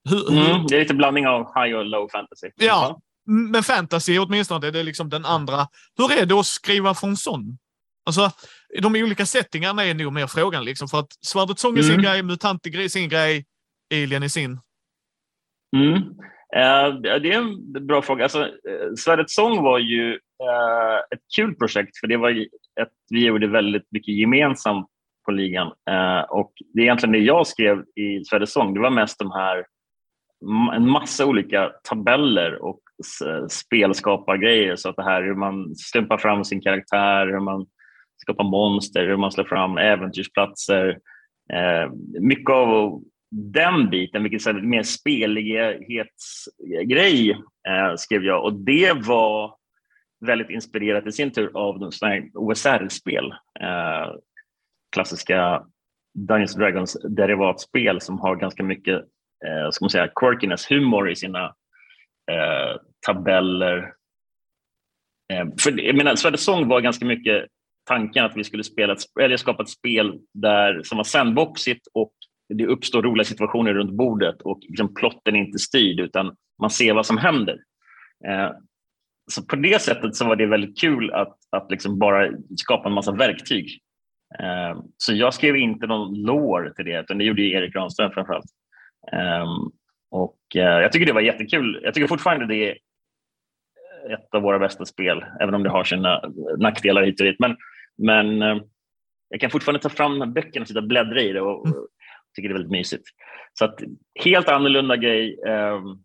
Hur, mm, det är lite blandning av high och low fantasy. Ja, men fantasy åtminstone, det är liksom den andra. Hur är det att skriva för en sån? Alltså, de olika settingarna är nog mer frågan, liksom, för att Svärdets sång är sin mm. grej, Mutant är sin grej, Alien är sin. Mm. Eh, det är en bra fråga. Alltså, eh, Svärdets sång var ju eh, ett kul projekt, för det var ett, vi gjorde väldigt mycket gemensamt på ligan. Och det är egentligen det jag skrev i Svärdets sång, det var mest de här en massa olika tabeller och spelskapargrejer. Så att det här hur man slumpar fram sin karaktär, hur man skapar monster, hur man slår fram äventyrsplatser. Eh, mycket av den biten, vilket mer spelighetsgrej eh, skrev jag och det var väldigt inspirerat i sin tur av OSR-spel. Eh, klassiska Dungeons Dragons derivatspel som har ganska mycket eh, ska man säga, quirkiness, humor i sina eh, tabeller. Eh, för, jag menar, Svärd sång var ganska mycket tanken att vi skulle spela ett, eller skapa ett spel där, som var sandboxigt och det uppstår roliga situationer runt bordet och liksom plotten är inte styrd utan man ser vad som händer. Eh, så på det sättet så var det väldigt kul att, att liksom bara skapa en massa verktyg. Eh, så jag skrev inte någon lår till det, utan det gjorde Erik Granström framförallt. Eh, och eh, jag tycker det var jättekul. Jag tycker fortfarande det är ett av våra bästa spel, även om det har sina nackdelar hit och dit. Men, men eh, jag kan fortfarande ta fram böckerna och sitta och bläddra i det och, mm tycker det är väldigt mysigt. Så att, helt annorlunda grej. Um,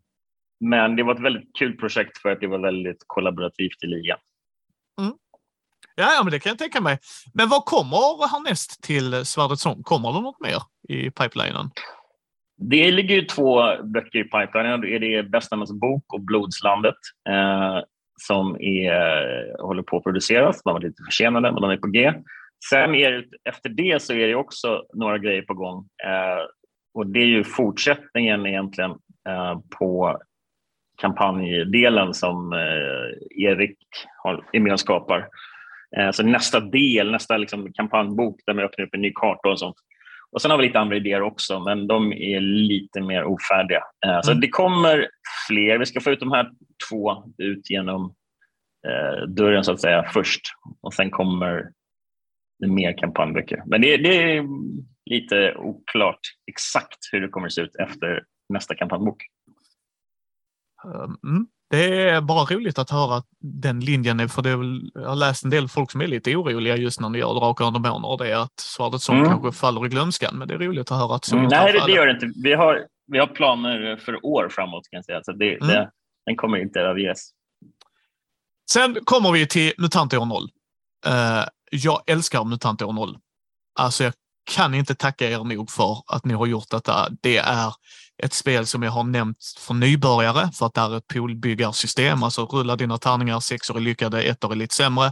men det var ett väldigt kul projekt för att det var väldigt kollaborativt i ligan. Mm. Ja, ja, men det kan jag tänka mig. Men vad kommer härnäst till Svärdets sång? Kommer det något mer i pipelinen? Det ligger ju två böcker i pipelinen. Det är det Bästarnas bok och Blodslandet eh, som är, håller på att produceras. De var lite försenade, men de är på G. Sen är det, efter det så är det också några grejer på gång. Eh, och Det är ju fortsättningen egentligen eh, på kampanjdelen som eh, Erik har, är med och skapar. Eh, så nästa del, nästa liksom kampanjbok där man öppnar upp en ny karta och sånt, och Sen har vi lite andra idéer också, men de är lite mer ofärdiga. Eh, så mm. det kommer fler. Vi ska få ut de här två ut genom eh, dörren så att säga först och sen kommer mer kampanjböcker. Men det, det, är lite oklart exakt hur det kommer att se ut efter nästa kampanjbok. Mm. Det är bara roligt att höra den linjen, för det är väl, jag har läst en del folk som är lite oroliga just när ni gör Drakar och Demoner det är att Svärdet som mm. kanske faller i glömskan, men det är roligt att höra att så mm, Nej, det, det gör det inte. Vi har, vi har planer för år framåt kan jag säga, så det, mm. det, den kommer inte överges. Sen kommer vi till MUTANT år 0. Uh, jag älskar MUTANT år 0. Alltså, jag kan inte tacka er nog för att ni har gjort detta. Det är ett spel som jag har nämnt för nybörjare för att det är ett poolbyggarsystem. Alltså rulla dina tärningar, sexor är lyckade, ettor är lite sämre.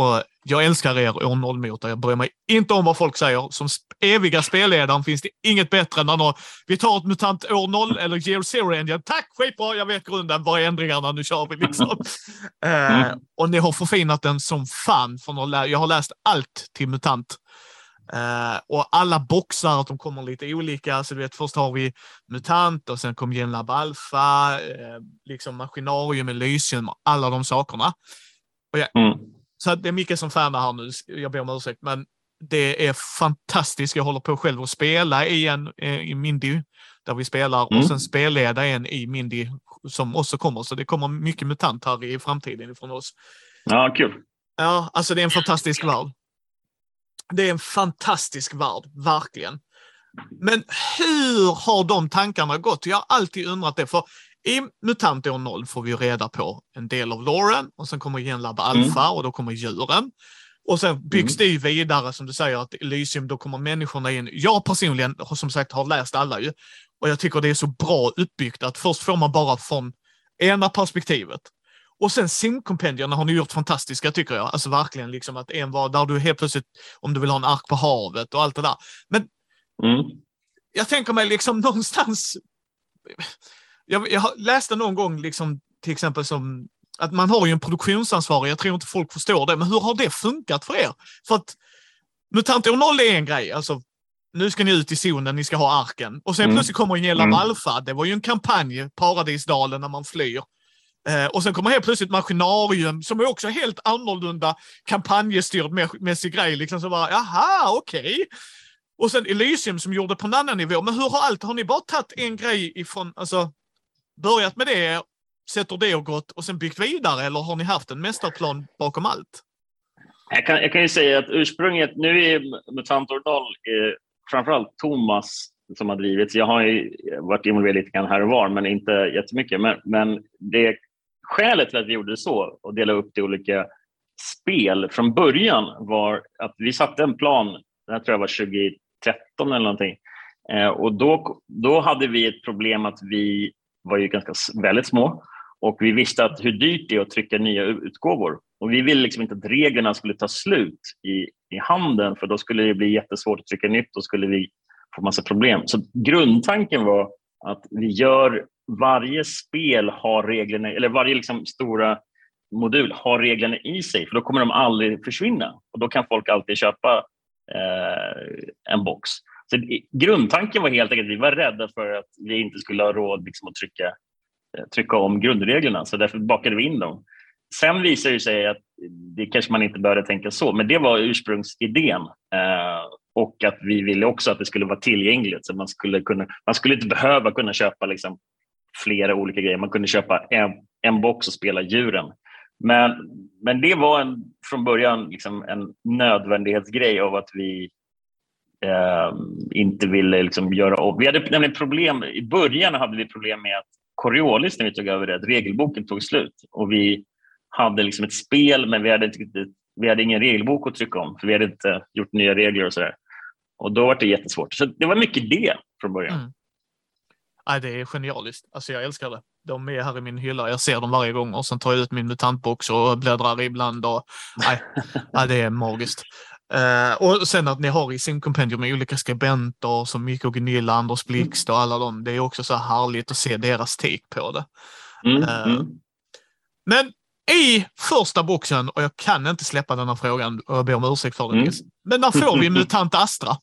Och jag älskar er år 0 motor Jag bryr mig inte om vad folk säger. Som eviga spelledaren finns det inget bättre än när vi tar ett MUTANT år 0 eller Gear Zero Engine. Tack, skitbra, jag vet grunden. Vad är ändringarna? Nu kör vi liksom. Mm. Uh, och ni har förfinat den som fan. För jag har läst allt till MUTANT Uh, och alla boxar, att de kommer lite olika. Så du vet, först har vi MUTANT och sen kom Genlab Alpha, uh, liksom Maskinarium med Lysium och alla de sakerna. Och jag, mm. Så det är mycket som fanar här nu, jag ber om ursäkt, men det är fantastiskt. Jag håller på själv att spela i en eh, i Mindy där vi spelar mm. och sen spelleda en i Mindy som också kommer. Så det kommer mycket MUTANT här i framtiden från oss. Ja, kul. Ja, alltså det är en fantastisk värld. Det är en fantastisk värld, verkligen. Men hur har de tankarna gått? Jag har alltid undrat det, för i MUTANT år 0 får vi reda på en del av Lauren och sen kommer Genlab Alpha mm. och då kommer djuren. Och sen byggs mm. det ju vidare som du säger att Elysium, då kommer människorna in. Jag personligen, som sagt, har läst alla ju. Och jag tycker det är så bra uppbyggt att först får man bara från ena perspektivet. Och sen simkompendierna har ni gjort fantastiska tycker jag. Alltså verkligen liksom att en var där du helt plötsligt, om du vill ha en ark på havet och allt det där. Men mm. jag tänker mig liksom någonstans, jag, jag läste någon gång liksom till exempel som att man har ju en produktionsansvarig, jag tror inte folk förstår det, men hur har det funkat för er? För att MUTANT år 0 är en grej, alltså nu ska ni ut i zonen, ni ska ha arken. Och sen mm. plötsligt kommer Gela mm. Alfa, det var ju en kampanj, Paradisdalen, när man flyr. Eh, och sen kommer helt plötsligt Maskinarium som är också helt annorlunda kampanjstyrd mässig grej. Liksom så bara, jaha, okej. Okay. Och sen Elysium som gjorde på en annan nivå. Men hur har allt, har ni bara tagit en grej ifrån, alltså börjat med det, sätter det och gått och sen byggt vidare eller har ni haft en mästarplan bakom allt? Jag kan, jag kan ju säga att ursprunget, nu är MUTANT Ordal eh, framförallt Thomas som har drivits. Jag har ju varit involverad lite grann här och var, men inte jättemycket. Men, men det skälet till att vi gjorde det så och delade upp det i olika spel från början var att vi satte en plan, det här tror jag var 2013 eller någonting, eh, och då, då hade vi ett problem att vi var ju ganska väldigt små och vi visste att hur dyrt det är att trycka nya utgåvor. Och vi ville liksom inte att reglerna skulle ta slut i, i handeln för då skulle det bli jättesvårt att trycka nytt och skulle vi få massa problem. Så grundtanken var att vi gör varje spel har reglerna, eller varje liksom stora modul har reglerna i sig, för då kommer de aldrig försvinna. Och Då kan folk alltid köpa eh, en box. Så grundtanken var helt enkelt att vi var rädda för att vi inte skulle ha råd liksom, att trycka, eh, trycka om grundreglerna, så därför bakade vi in dem. Sen visade det sig att det kanske man inte började tänka så, men det var ursprungsidén. Eh, och att vi ville också att det skulle vara tillgängligt, så man skulle, kunna, man skulle inte behöva kunna köpa liksom flera olika grejer. Man kunde köpa en, en box och spela djuren. Men, men det var en, från början liksom en nödvändighetsgrej av att vi eh, inte ville liksom göra om. Vi hade nämligen problem, I början hade vi problem med att Coriolis, när vi tog över det, att regelboken tog slut och vi hade liksom ett spel men vi hade, inte, vi hade ingen regelbok att trycka om för vi hade inte gjort nya regler och sådär. Och då var det jättesvårt. Så det var mycket det från början. Mm. Nej, det är genialiskt. Alltså jag älskar det. De är här i min hylla. Jag ser dem varje gång och sen tar jag ut min mutantbox och bläddrar ibland. Och, nej, nej, det är magiskt. Uh, och sen att ni har i simkompendium olika skribenter som Mikko Gunilla, Anders Blixt och alla dem. Det är också så härligt att se deras take på det. Mm, uh, mm. Men i första boxen, och jag kan inte släppa denna frågan och jag ber om ursäkt för det, mm. men när får vi MUTANT Astra?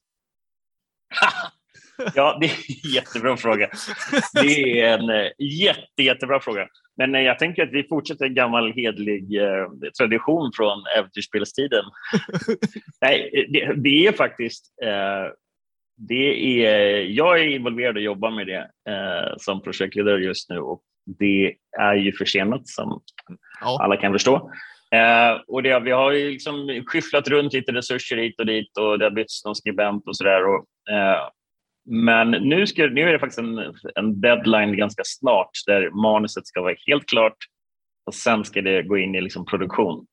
Ja, det är en jättebra fråga. Det är en eh, jätte, jättebra fråga. Men eh, jag tänker att vi fortsätter en gammal hedlig eh, tradition från äventyrsspelstiden. Nej, det, det, är faktiskt... Eh, det är, jag är involverad och jobbar med det eh, som projektledare just nu och det är ju försenat som ja. alla kan förstå. Eh, och det, vi har ju liksom skyfflat runt lite resurser hit och dit och det har bytts någon skribent och sådär. Eh, men nu, ska, nu är det faktiskt en, en deadline ganska snart där manuset ska vara helt klart och sen ska det gå in i liksom produktion.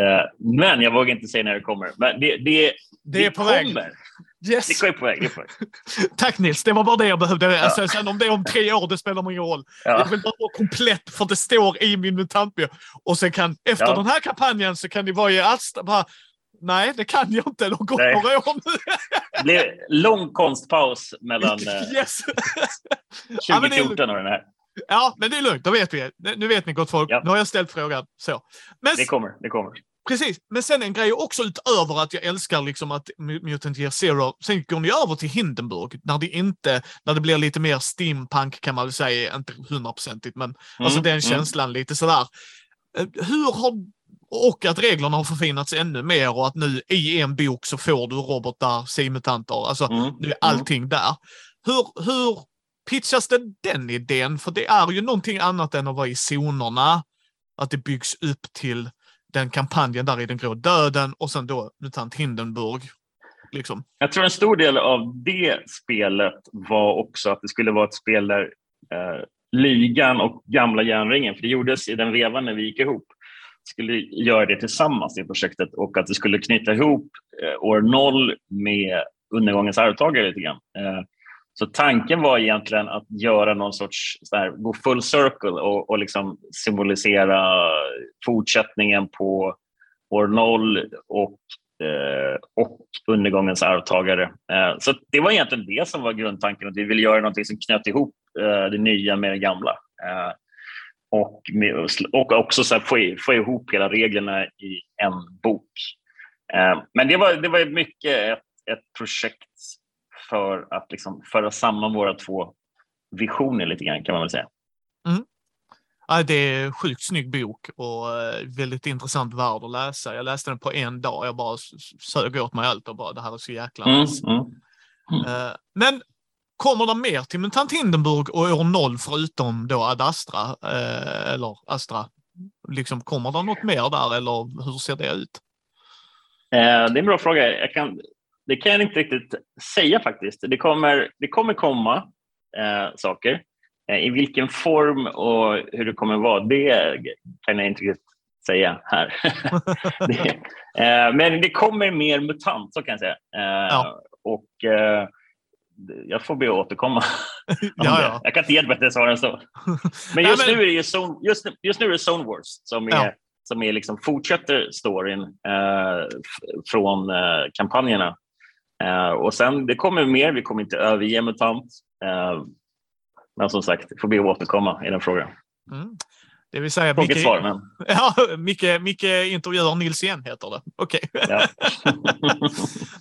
Uh, men jag vågar inte säga när det kommer. Men det, det, det, det är på kommer. väg. Yes. Det är på väg. Det på väg. Tack Nils, det var bara det jag behövde. Ja. Alltså, sen om det är om tre år, det spelar ingen roll. Ja. Jag vill bara vara komplett för det står i min mutantbio. Och sen kan, efter ja. den här kampanjen så kan ni vara i Astra, bara, Nej, det kan jag inte. De går några år nu. Det blev lång konstpaus mellan yes. 2014 och den här. Ja, men det är lugnt. Då vet vi. Nu vet ni gott folk. Ja. Nu har jag ställt frågan. Så. Men, det kommer. Det kommer. Precis, men sen en grej också utöver att jag älskar liksom att Mutant Year Zero. Sen går ni över till Hindenburg när det inte, när det blir lite mer steampunk kan man väl säga, inte hundraprocentigt, men alltså mm, alltså den mm. känslan lite sådär. Eh, hur har och att reglerna har förfinats ännu mer och att nu i en bok så får du robotar, simutanter, alltså mm. nu är mm. allting mm. där. Hur, hur pitchas det den idén? För det är ju någonting annat än att vara i zonerna. Att det byggs upp till den kampanjen där i den grå döden och sen då MUTANT Hindenburg. Liksom. Jag tror en stor del av det spelet var också att det skulle vara ett spel där eh, ligan och gamla järnringen, för det gjordes i den vevan när vi gick ihop, skulle göra det tillsammans i projektet och att det skulle knyta ihop eh, år noll med undergångens arvtagare lite grann. Eh, så tanken var egentligen att göra någon sorts, så här, gå full circle och, och liksom symbolisera fortsättningen på år noll och, eh, och undergångens arvtagare. Eh, så det var egentligen det som var grundtanken, att vi ville göra något som knöt ihop eh, det nya med det gamla. Eh, Eh, och, med, och också så få, få ihop hela reglerna i en bok. Eh, men det var, det var mycket ett, ett projekt för att liksom föra samman våra två visioner lite grann kan man väl säga. Mm. Ja, det är en sjukt snygg bok och eh, väldigt intressant värld att läsa. Jag läste den på en dag. Jag bara sög åt mig allt och bara det här är så jäkla mm, nice. Mm, mm. Men kommer det mer till Mutant Hindenburg och år noll förutom då Ad Astra eh, eller Astra? Liksom, kommer det något mer där eller hur ser det ut? det är en bra fråga. Kan, det kan jag inte riktigt säga faktiskt. Det kommer, det kommer komma eh, saker. Eh, I vilken form och hur det kommer vara, det kan jag inte riktigt säga här. det, eh, men det kommer mer MUTANT, så kan jag säga. Eh, ja. Och eh, jag får be att återkomma. ja, ja. Jag kan inte ge ett bättre svar än så. Men just, Nej, men... Nu, är det Zone, just, just nu är det Zone Wars som är, ja. som är liksom fortsätter storyn eh, från eh, kampanjerna. Eh, och sen, det kommer mer, vi kommer inte överge MUTANT. Eh, men som sagt, får be att återkomma i den frågan. Mm. Det vill säga... Micke, svar, men... Ja, Micke, Micke intervjuar Nils igen, heter det. Okej. Okay. Ja.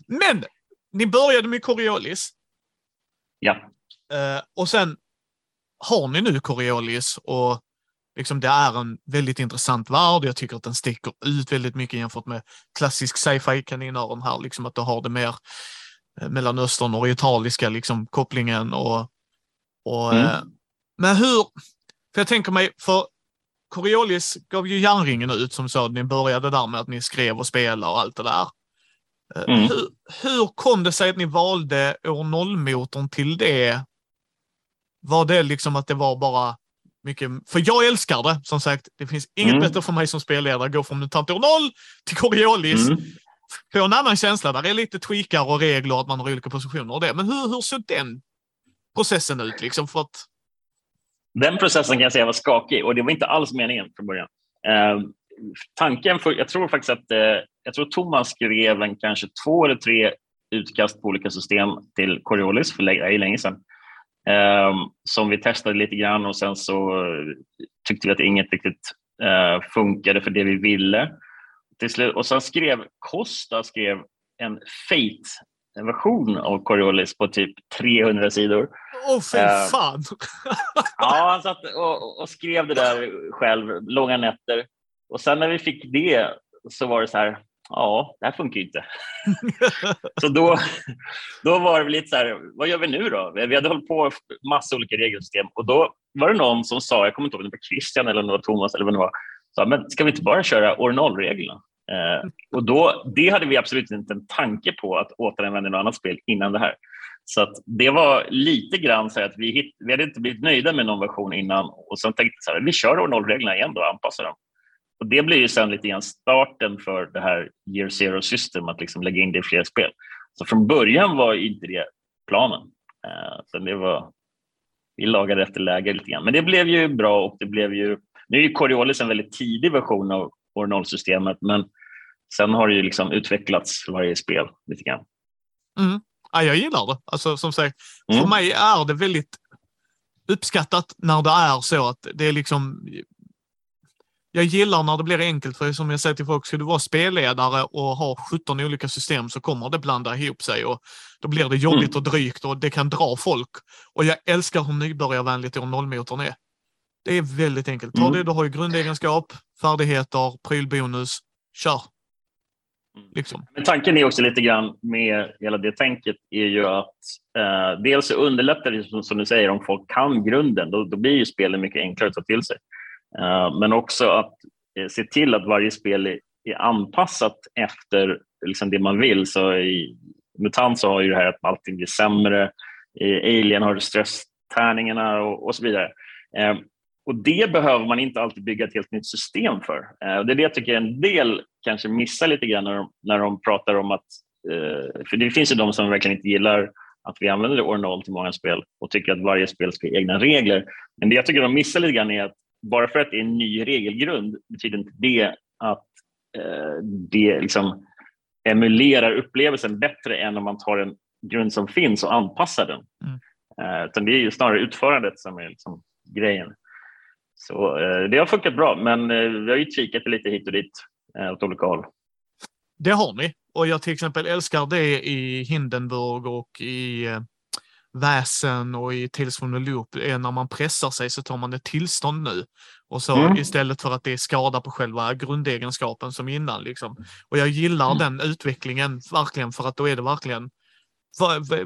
men, ni började med Coriolis. Ja. Uh, och sen har ni nu Coriolis och liksom det är en väldigt intressant värld. Jag tycker att den sticker ut väldigt mycket jämfört med klassisk sci-fi kaninöron här, liksom att du har det mer eh, Mellanöstern orientaliska liksom kopplingen och, och mm. eh, men hur, för jag tänker mig, för Coriolis gav ju järnringen ut som så, ni började där med att ni skrev och spelade och allt det där. Eh, mm. Hur, hur kom det sig att ni valde år noll-motorn till det? Var det liksom att det var bara mycket, för jag älskar det, som sagt. Det finns inget mm. bättre för mig som spelledare, gå från MUTANT år 0 till Coriolis. Mm. Få en annan känsla, där är lite tweakar och regler, att man har olika positioner och det. Men hur, hur såg den processen ut? Liksom, för att... Den processen kan jag säga var skakig och det var inte alls meningen från början. Eh, tanken, för, jag tror faktiskt att eh, jag tror Thomas skrev en kanske två eller tre utkast på olika system till Coriolis för länge, länge sedan. Um, som vi testade lite grann och sen så tyckte vi att inget riktigt uh, funkade för det vi ville. Till slut, och sen skrev Costa skrev en Fate-version av Coriolis på typ 300 sidor. Åh, oh, fy uh, fan! ja, han satt och, och, skrev det där själv, långa nätter. Och sen när vi fick det så var det så här, ja, det här funkar ju inte. så då, då var det lite så här, vad gör vi nu då? Vi hade hållit på massa olika regelsystem och då var det någon som sa, jag kommer inte ihåg om det var Christian eller om det var Thomas eller vad det var, sa, men ska vi inte bara köra år noll-reglerna? Eh, och då, det hade vi absolut inte en tanke på att återanvända i något annat spel innan det här. Så att det var lite grann så att vi, hit, vi hade inte blivit nöjda med någon version innan och sen tänkte vi att vi kör år noll-reglerna igen då och anpassar dem. Och det blir ju sen lite grann starten för det här year zero system, att liksom lägga in det i fler spel. Så från början var inte det planen. Eh, så det var, vi lagade efter läge lite grann. Men det blev ju bra och det blev ju, nu är ju Coriolis en väldigt tidig version av år 0-systemet, men sen har det ju liksom utvecklats för varje spel lite grann. Mm. Ja, jag gillar det. Alltså, som sagt, för mm. mig är det väldigt uppskattat när det är så att det är liksom jag gillar när det blir enkelt, för som jag säger till folk, ska du vara spelledare och ha 17 olika system så kommer det blanda ihop sig och då blir det jobbigt mm. och drygt och det kan dra folk. Och jag älskar hur nybörjarvänligt nollmotorn är. Det är väldigt enkelt. Ta mm. det, du har ju grundegenskap, färdigheter, prylbonus, kör. Mm. Liksom. Men tanken är också lite grann med hela det tänket är ju att eh, dels underlättar det som, som, du säger om folk kan grunden, då, då blir ju spelet mycket enklare att ta till sig. Eh, men också att eh, se till att varje spel är anpassat efter liksom det man vill. Så I MUTANT så har ju det här att allting blir sämre. I Alien har du stresstärningarna och, och så vidare. Eh, och det behöver man inte alltid bygga ett helt nytt system för. Det är det jag tycker en del kanske missar lite grann när de, när de pratar om att... För det finns ju de som verkligen inte gillar att vi använder år 0 till många spel och tycker att varje spel ska ha egna regler. Men det jag tycker de missar lite grann är att bara för att det är en ny regelgrund betyder inte det att eh, det liksom emulerar upplevelsen bättre än om man tar en grund som finns och anpassar den. Mm. Eh, utan det är ju snarare utförandet som är liksom grejen. Så eh, det har funkat bra, men eh, vi har ju kikat lite hit och dit eh, åt olika håll. Det har ni och jag till exempel älskar det i Hindenburg och i eh, väsen och i Tales from the Loop är när man pressar sig så tar man ett tillstånd nu. Och så mm. istället för att det är skada på själva grundegenskapen som innan. Liksom. Och jag gillar mm. den utvecklingen verkligen för att då är det verkligen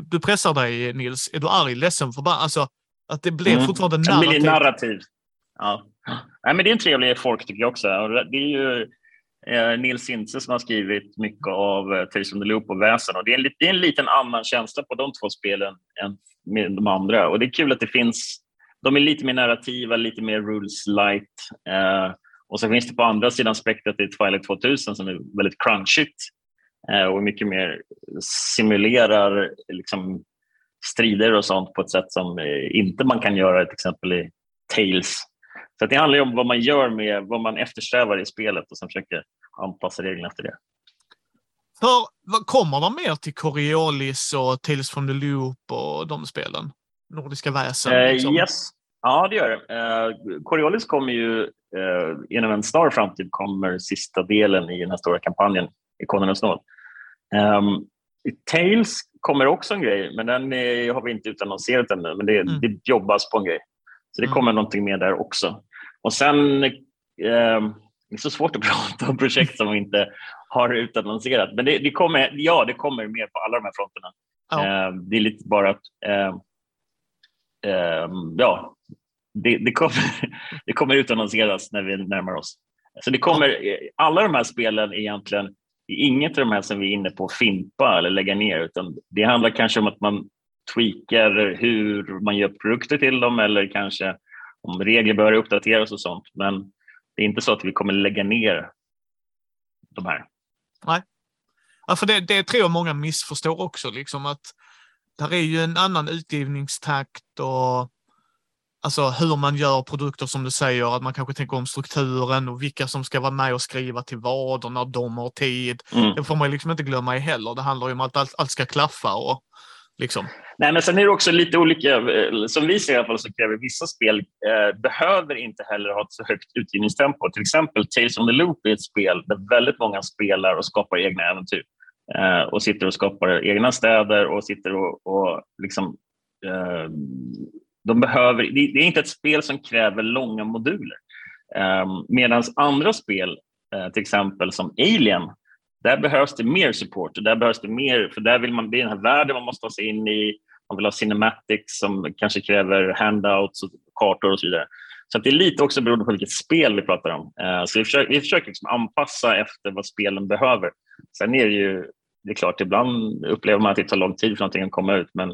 du pressar dig Nils, är du arg, ledsen, förbannad? Alltså att det blir mm. fortfarande narrativ. narrativ. Ja. Nej, men det är en trevlig folk tycker jag också. Det är ju Eh, Nils Sintze som har skrivit mycket av eh, Tales from the Loop och Väsen. Och det, är en, det är en liten annan känsla på de två spelen än med de andra. Och det är kul att det finns... De är lite mer narrativa, lite mer rules light. Eh, och så finns det på andra sidan spektrat i Twilight 2000 som är väldigt crunchigt eh, och mycket mer simulerar liksom, strider och sånt på ett sätt som eh, inte man kan göra till exempel i Tales. Så det handlar om vad man gör med vad man eftersträvar i spelet och sen försöker anpassa reglerna efter det. För, kommer de mer till Coriolis och Tales from the Loop och de spelen? Nordiska väsen? Eh, liksom. Uh, yes, ja det gör det. Uh, Coriolis kommer ju uh, inom en snar framtid kommer sista delen i den här stora kampanjen, Ikonen och snål. Um, Tales kommer också en grej, men den är, har vi inte utannonserat ännu. Men det, mm. det jobbas på en grej. Så det mm. kommer mm. någonting mer där också. Och sen, eh, det är så svårt att prata om projekt som vi inte har utannonserat. Men det, det, kommer, ja, det kommer mer på alla de här fronterna. Ja. Eh, det är lite bara att, eh, eh, ja, det, det, kommer, det kommer utannonseras när vi närmar oss. Så det kommer, alla de här spelen egentligen inget av de här som vi är inne på fimpa eller lägga ner, utan det handlar kanske om att man tweakar hur man gör produkter till dem eller kanske om regler bör uppdateras och sånt. Men det är inte så att vi kommer lägga ner de här. Nej, ja, för det, det tror jag många missförstår också, liksom att där är ju en annan utgivningstakt och alltså hur man gör produkter som du säger, att man kanske tänker om strukturen och vilka som ska vara med och skriva till vad och när de har tid. Mm. Det får man liksom inte glömma i heller. Det handlar ju om att allt, allt ska klaffa och liksom. Nej, men sen är det också lite olika. Eh, som vi ser i alla fall så kräver vissa spel eh, behöver inte heller ha ett så högt utgivningstempo. Till exempel Tales on the Loop är ett spel där väldigt många spelar och skapar egna äventyr eh, och sitter och skapar egna städer och sitter och, och liksom eh, de behöver, det är inte ett spel som kräver långa moduler. Eh, um, Medan andra spel, eh, till exempel som Alien, där behövs det mer support. Där behövs det mer, för där vill man, det är den här världen man måste ta sig in i. Man vill ha cinematics som kanske kräver handouts och kartor och så vidare. Så det är lite också beroende på vilket spel vi pratar om. Eh, så vi försöker, vi försöker liksom anpassa efter vad spelen behöver. Sen är det ju, det är klart, ibland upplever man att det tar lång tid för någonting att komma ut, men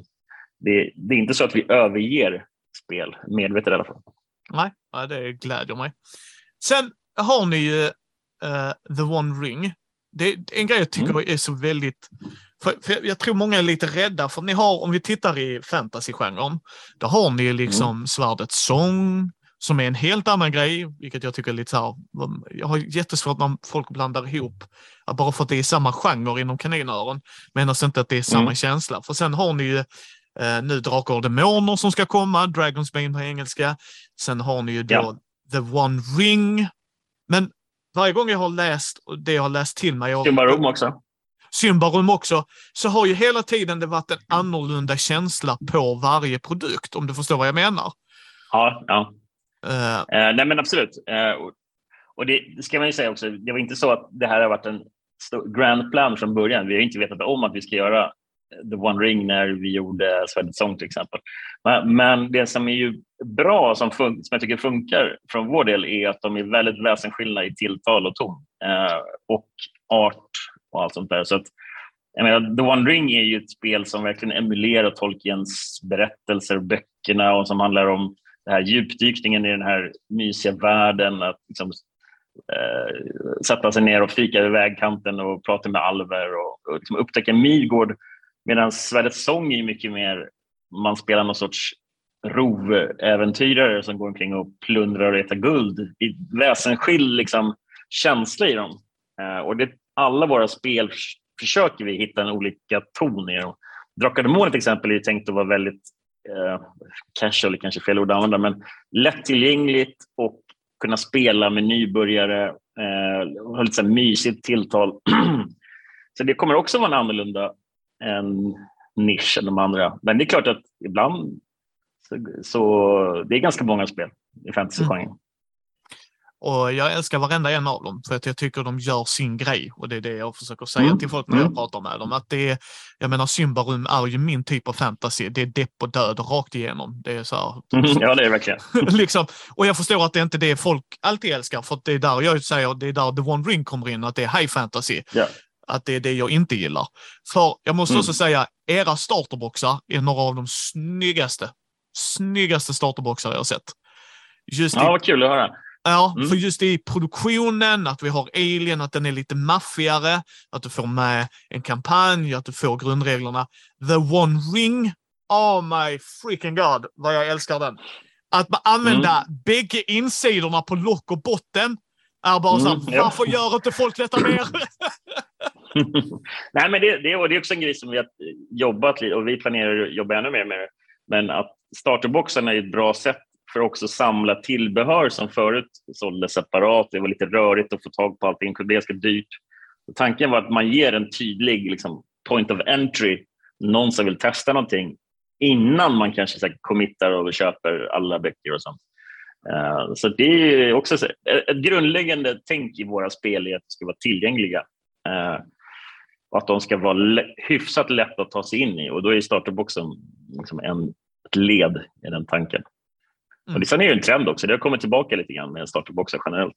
det, det, är inte så att vi överger spel, medvetet i alla fall. Nej, det gläder mig. Sen har ni ju uh, The One Ring. Det är en grej jag tycker mm. är så väldigt... För, för, jag tror många är lite rädda, för ni har, om vi tittar i fantasygenren, då har ni liksom mm. Svärdets sång, som är en helt annan grej, vilket jag tycker är lite så här, jag har jättesvårt när folk blandar ihop, bara för att det är samma genre inom kaninöron, menar inte att det är samma mm. känsla. För sen har ni ju Eh, nu Drakar och Demoner som ska komma, Dragon's Bane på engelska. Sen har ni ju då ja. The One Ring. Men varje gång jag har läst det jag har läst till mig. Symbarum också. Symbarum också. Så har ju hela tiden det varit en annorlunda känsla på varje produkt, om du förstår vad jag menar. Ja, ja. Uh, uh, nej men absolut. Uh, och det, ska man ju säga också, det var inte så att det här har varit en grand plan från början. Vi har inte vetat om att vi ska göra The One Ring när vi gjorde Svärdets sång till exempel. Men, det som är ju bra, som, som jag tycker funkar från vår del, är att de är väldigt väsensskilda i tilltal och ton eh, och art och allt sånt där. Så att, jag menar, The One Ring är ju ett spel som verkligen emulerar Tolkiens berättelser, böckerna och som handlar om den här djupdykningen i den här mysiga världen, att liksom, eh, sätta sig ner och fika vid vägkanten och prata med alver och, och liksom upptäcka Midgård. Medan Svärdets sång är mycket mer, man spelar någon sorts roväventyrare som går omkring och plundrar och letar guld. I väsensskild liksom, känsla i dem. Eh, och det, alla våra spel försöker vi hitta en olika ton i dem. Drakar Demon till exempel är tänkt att vara väldigt eh, casual, kanske fel ord att använda, men lättillgängligt och kunna spela med nybörjare, eh, ha lite så mysigt tilltal. så det kommer också vara en annorlunda en nisch än de andra. Men det är klart att ibland så, så det är ganska många spel i fantasygenren. Mm. Och jag älskar varenda en av dem för att jag tycker de gör sin grej och det är det jag försöker säga mm. till folk när jag mm. pratar med dem. Att det är, jag menar Symbarum är ju min typ av fantasy. Det är depp och död rakt igenom. Det är så här, mm. Ja, det är verkligen. liksom, och jag förstår att det inte är det folk alltid älskar för det är där jag säger, det är där The One Ring kommer in, att det är high fantasy. Yeah. Att det är det jag inte gillar. För jag måste mm. också säga, era starterboxar är några av de snyggaste, snyggaste starterboxar jag har sett. Just ja, i, vad kul att höra. Ja, mm. för just i produktionen, att vi har Alien, att den är lite maffigare, att du får med en kampanj, att du får grundreglerna. The One Ring, oh my freaking god, vad jag älskar den. Att man använda mm. bägge insidorna på lock och botten är bara mm, så här, varför gör inte folk detta mer? Nej, men det, det, det är också en grej som vi har jobbat lite och vi planerar att jobba ännu mer med. Men att starterboxarna är ett bra sätt för att också samla tillbehör som förut såldes separat. Det var lite rörigt att få tag på allting, det blev ganska dyrt. Och tanken var att man ger en tydlig liksom, point of entry, någon som vill testa någonting innan man kanske så här, committar och köper alla böcker och sånt. Uh, så det är också så, ett grundläggande tänk i våra spel är att de ska vara tillgängliga. Uh, och att de ska vara hyfsat lätta att ta sig in i och då är starterboxen liksom en, ett led i den tanken. Mm. Och sen är det en trend också. Det har kommit tillbaka lite grann med starterboxar generellt.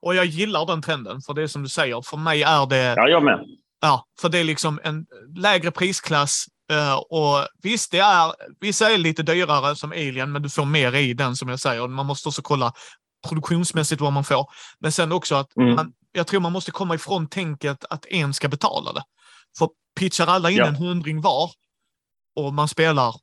Och jag gillar den trenden, för det är som du säger, för mig är det... Ja, jag med. Ja, för det är liksom en lägre prisklass. Uh, och visst, det är, vissa är lite dyrare som Alien, men du får mer i den som jag säger. Man måste också kolla produktionsmässigt vad man får. Men sen också att mm. man, jag tror man måste komma ifrån tänket att en ska betala det. För pitchar alla in ja. en hundring var och man spelar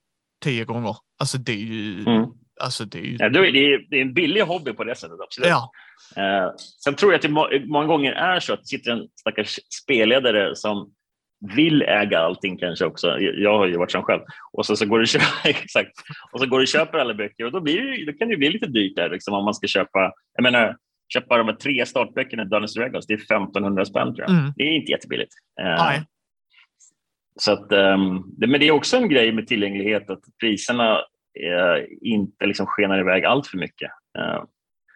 tio gånger, alltså det är ju... Mm. Alltså det, är ju... ja, det, är, det är en billig hobby på det sättet, absolut. Ja. Eh, sen tror jag att det må, många gånger är så att det sitter en stackars spelledare som vill äga allting kanske också. Jag har ju varit som själv. Och så, så går du köpa, exakt. Och så går du och köper alla böcker och då, blir det, då kan det bli lite dyrt där liksom, om man ska köpa. Jag menar, köpa de här tre startböckerna i Dungeons Dragons, det är 1500 spänn tror jag. Mm. Det är inte jättebilligt. Eh, Nej. Så att, det, men det är också en grej med tillgänglighet att priserna eh, inte liksom skenar iväg allt för mycket. Eh,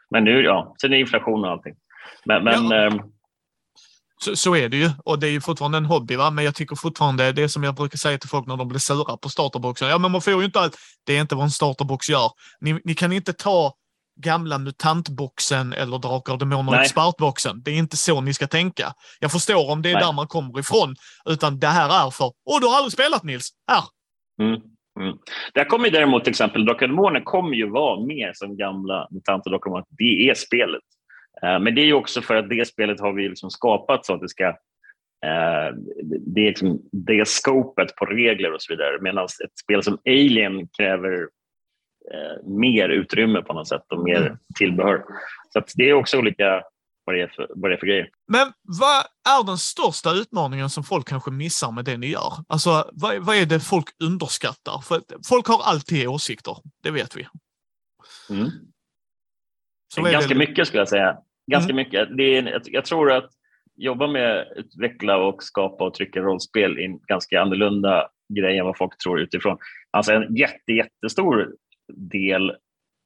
men nu, ja, sen är inflation och allting. Men, men ja. eh, så, så, är det ju och det är ju fortfarande en hobby. Va? Men jag tycker fortfarande det som jag brukar säga till folk när de blir sura på starterboxen. Ja, men man får ju inte allt. Det är inte vad en starterbox gör. Ni, ni kan inte ta gamla mutantboxen eller Drakar och Demoner expertboxen. Det är inte så ni ska tänka. Jag förstår om det är Nej. där man kommer ifrån, utan det här är för, åh, du har aldrig spelat Nils, här. Mm. Mm. Där kommer däremot till exempel Drakar och Demoner kommer ju vara mer som gamla MUTANT och Drakar Det är spelet. Uh, men det är ju också för att det spelet har vi liksom skapat så att det ska uh, det är liksom det skopet på regler och så vidare. Medan ett spel som Alien kräver eh, mer utrymme på något sätt och mer mm. tillbehör. Så det är också olika vad det, är för, vad det är för grejer. Men vad är den största utmaningen som folk kanske missar med det ni gör? Alltså, vad, vad är det folk underskattar? För folk har alltid åsikter, det vet vi. Mm. Ganska det... mycket skulle jag säga. Ganska mm. mycket. Det är, jag tror att jobba med att utveckla och skapa och trycka rollspel är en ganska annorlunda grej än vad folk tror utifrån. Alltså en jätte, jättestor del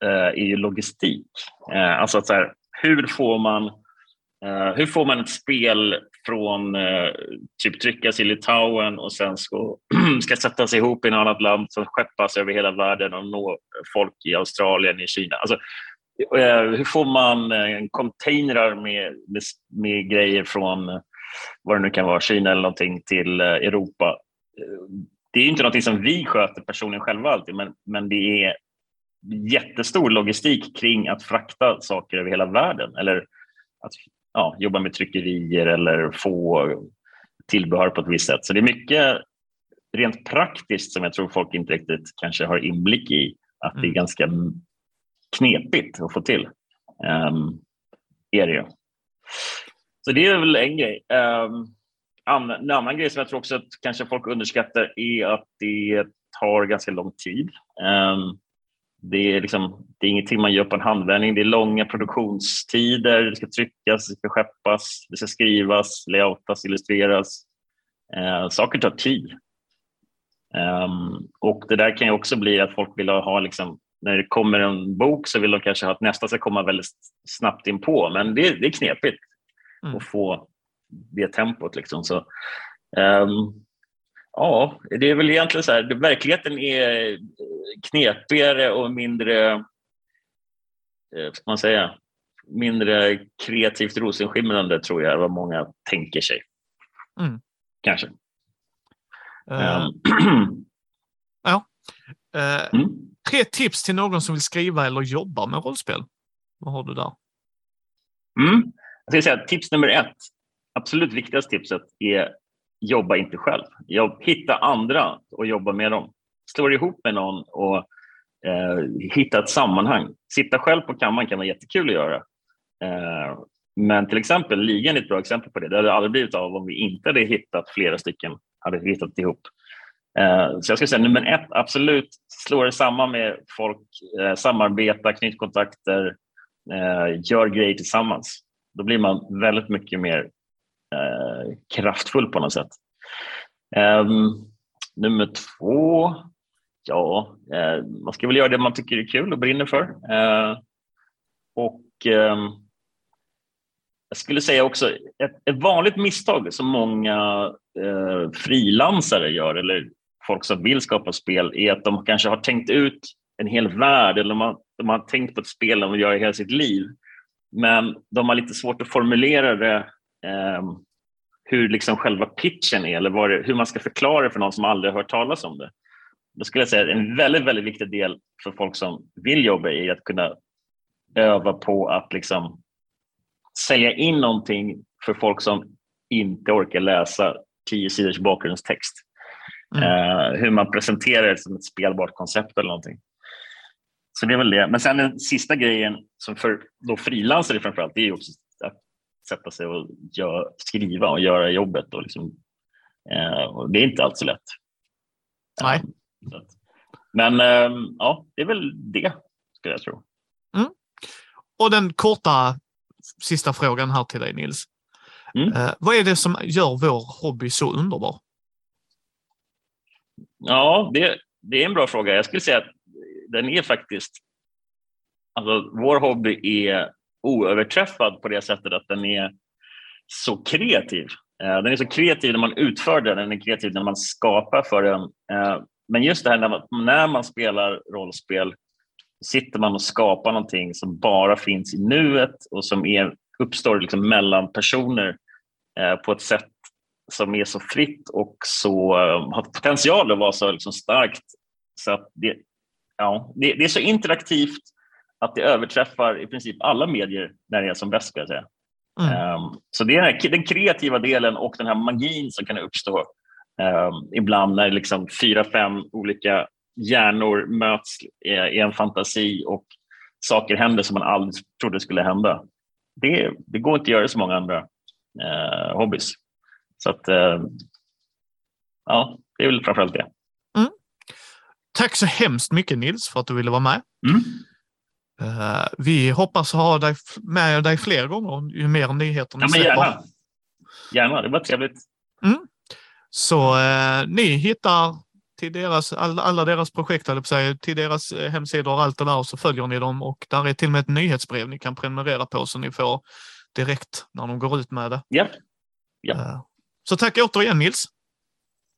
eh, är ju logistik. Eh, alltså att så här, hur får man eh, hur får man ett spel från eh, typ tryckas i Litauen och sen ska, ska sättas ihop i ett annat land som skeppas över hela världen och nå folk i Australien, i Kina. Alltså, eh, hur får man eh, containrar med, med, med, grejer från eh, vad det nu kan vara, Kina eller någonting till Europa? Det är inte någonting som vi sköter personligen själva alltid, men, men det är jättestor logistik kring att frakta saker över hela världen eller att ja, jobba med tryckerier eller få tillbehör på ett visst sätt. Så det är mycket rent praktiskt som jag tror folk inte riktigt kanske har inblick i, att mm. det är mm. ganska knepigt att få till. Um, är det ju. Så det är väl en grej. Um, en annan grej som jag tror också att kanske folk underskattar är att det tar ganska lång tid. Um, det är, liksom, det är ingenting man gör på en handvändning. Det är långa produktionstider. Det ska tryckas, det ska skeppas, det ska skrivas, layoutas, illustreras. Uh, saker tar tid. Um, och Det där kan ju också bli att folk vill ha, liksom, när det kommer en bok så vill de kanske ha att nästa ska komma väldigt snabbt in på. men det, det är knepigt mm. att få det tempot. Liksom. Så, um, ja, det är väl egentligen så här, verkligheten är knepigare och mindre, eh, ska man säga, mindre kreativt rosenskimrande tror jag, vad många tänker sig. Mm. Kanske. Uh, ja. Uh, mm. Tre tips till någon som vill skriva eller jobba med rollspel. Vad har du där? Mm. Jag ska säga, tips nummer ett, absolut viktigaste tipset är jobba inte själv. Jobb, hitta andra och jobba med dem. Slå ihop med någon och eh, hitta ett sammanhang. Sitta själv på kammaren kan vara jättekul att göra. Eh, men till exempel, ligan är ett bra exempel på det. Det hade aldrig blivit av om vi inte hade hittat flera stycken, hade hittat ihop. Eh, så jag skulle säga nummer ett, absolut slå er samman med folk, eh, samarbeta, knyt kontakter, eh, gör grejer tillsammans. Då blir man väldigt mycket mer eh, kraftfull på något sätt. Um, nummer två, ja, eh, man ska väl göra det man tycker är kul och brinner för. Eh, och ehm, jag skulle säga också ett, ett vanligt misstag som många eh, frilansare gör eller folk som vill skapa spel är att de kanske har tänkt ut en hel värld eller de har, de har tänkt på ett spel de vill göra i hela sitt liv. Men de har lite svårt att formulera det hur liksom själva pitchen är eller det, hur man ska förklara för någon som aldrig har hört talas om det. Då skulle jag säga att en väldigt, väldigt viktig del för folk som vill jobba är att kunna öva på att liksom sälja in någonting för folk som inte orkar läsa tio sidors bakgrundstext. Mm. Uh, hur man presenterar det som ett spelbart koncept eller någonting. Så det är väl det. Men sen den sista grejen som för då frilansare framförallt, det är också att sätta sig och gör, skriva och göra jobbet. Och liksom, uh, och det är inte alltid så lätt. Nej. Uh, men ehm, ja, det är väl det, skulle jag tro. Mm. Och den korta sista frågan här till dig, Nils. Mm. vad är det som gör vår hobby så underbar? Ja, det, det är en bra fråga. Jag skulle säga att den är faktiskt... Alltså, vår hobby är oöverträffad på det sättet att den är så kreativ. Eh, den är så kreativ när man utför den, den är kreativ när man skapar för den. Eh, men just det här när man, när man spelar rollspel sitter man och skapar någonting som bara finns i nuet och som är, uppstår liksom mellan personer eh, på ett sätt som är så fritt och så, har potential att vara så liksom starkt. Så att det, ja, det, det, är så interaktivt att det överträffar i princip alla medier när det är som bäst. Ska jag säga. Mm. Um, så det är den kreativa delen och den här magin som kan uppstå um, ibland när liksom fyra, fem olika hjärnor möts i en fantasi och saker händer som man aldrig trodde skulle hända. Det, det går inte att göra så många andra uh, hobbys. Så att, uh, ja, det är väl framförallt det. Tack så hemskt mycket Nils för att du ville vara med. Mm. Uh, vi hoppas ha dig med dig fler gånger ju mer nyheter ni ja, släpper. Gärna. gärna, det var trevligt. Mm. Så uh, ni hittar till deras, alla, alla deras projekt, säga, till deras uh, hemsidor och allt det där så följer ni dem och där är till och med ett nyhetsbrev ni kan prenumerera på så ni får direkt när de går ut med det. Ja. ja. Så tack återigen Nils.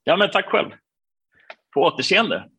Ja, men tack själv. På återseende.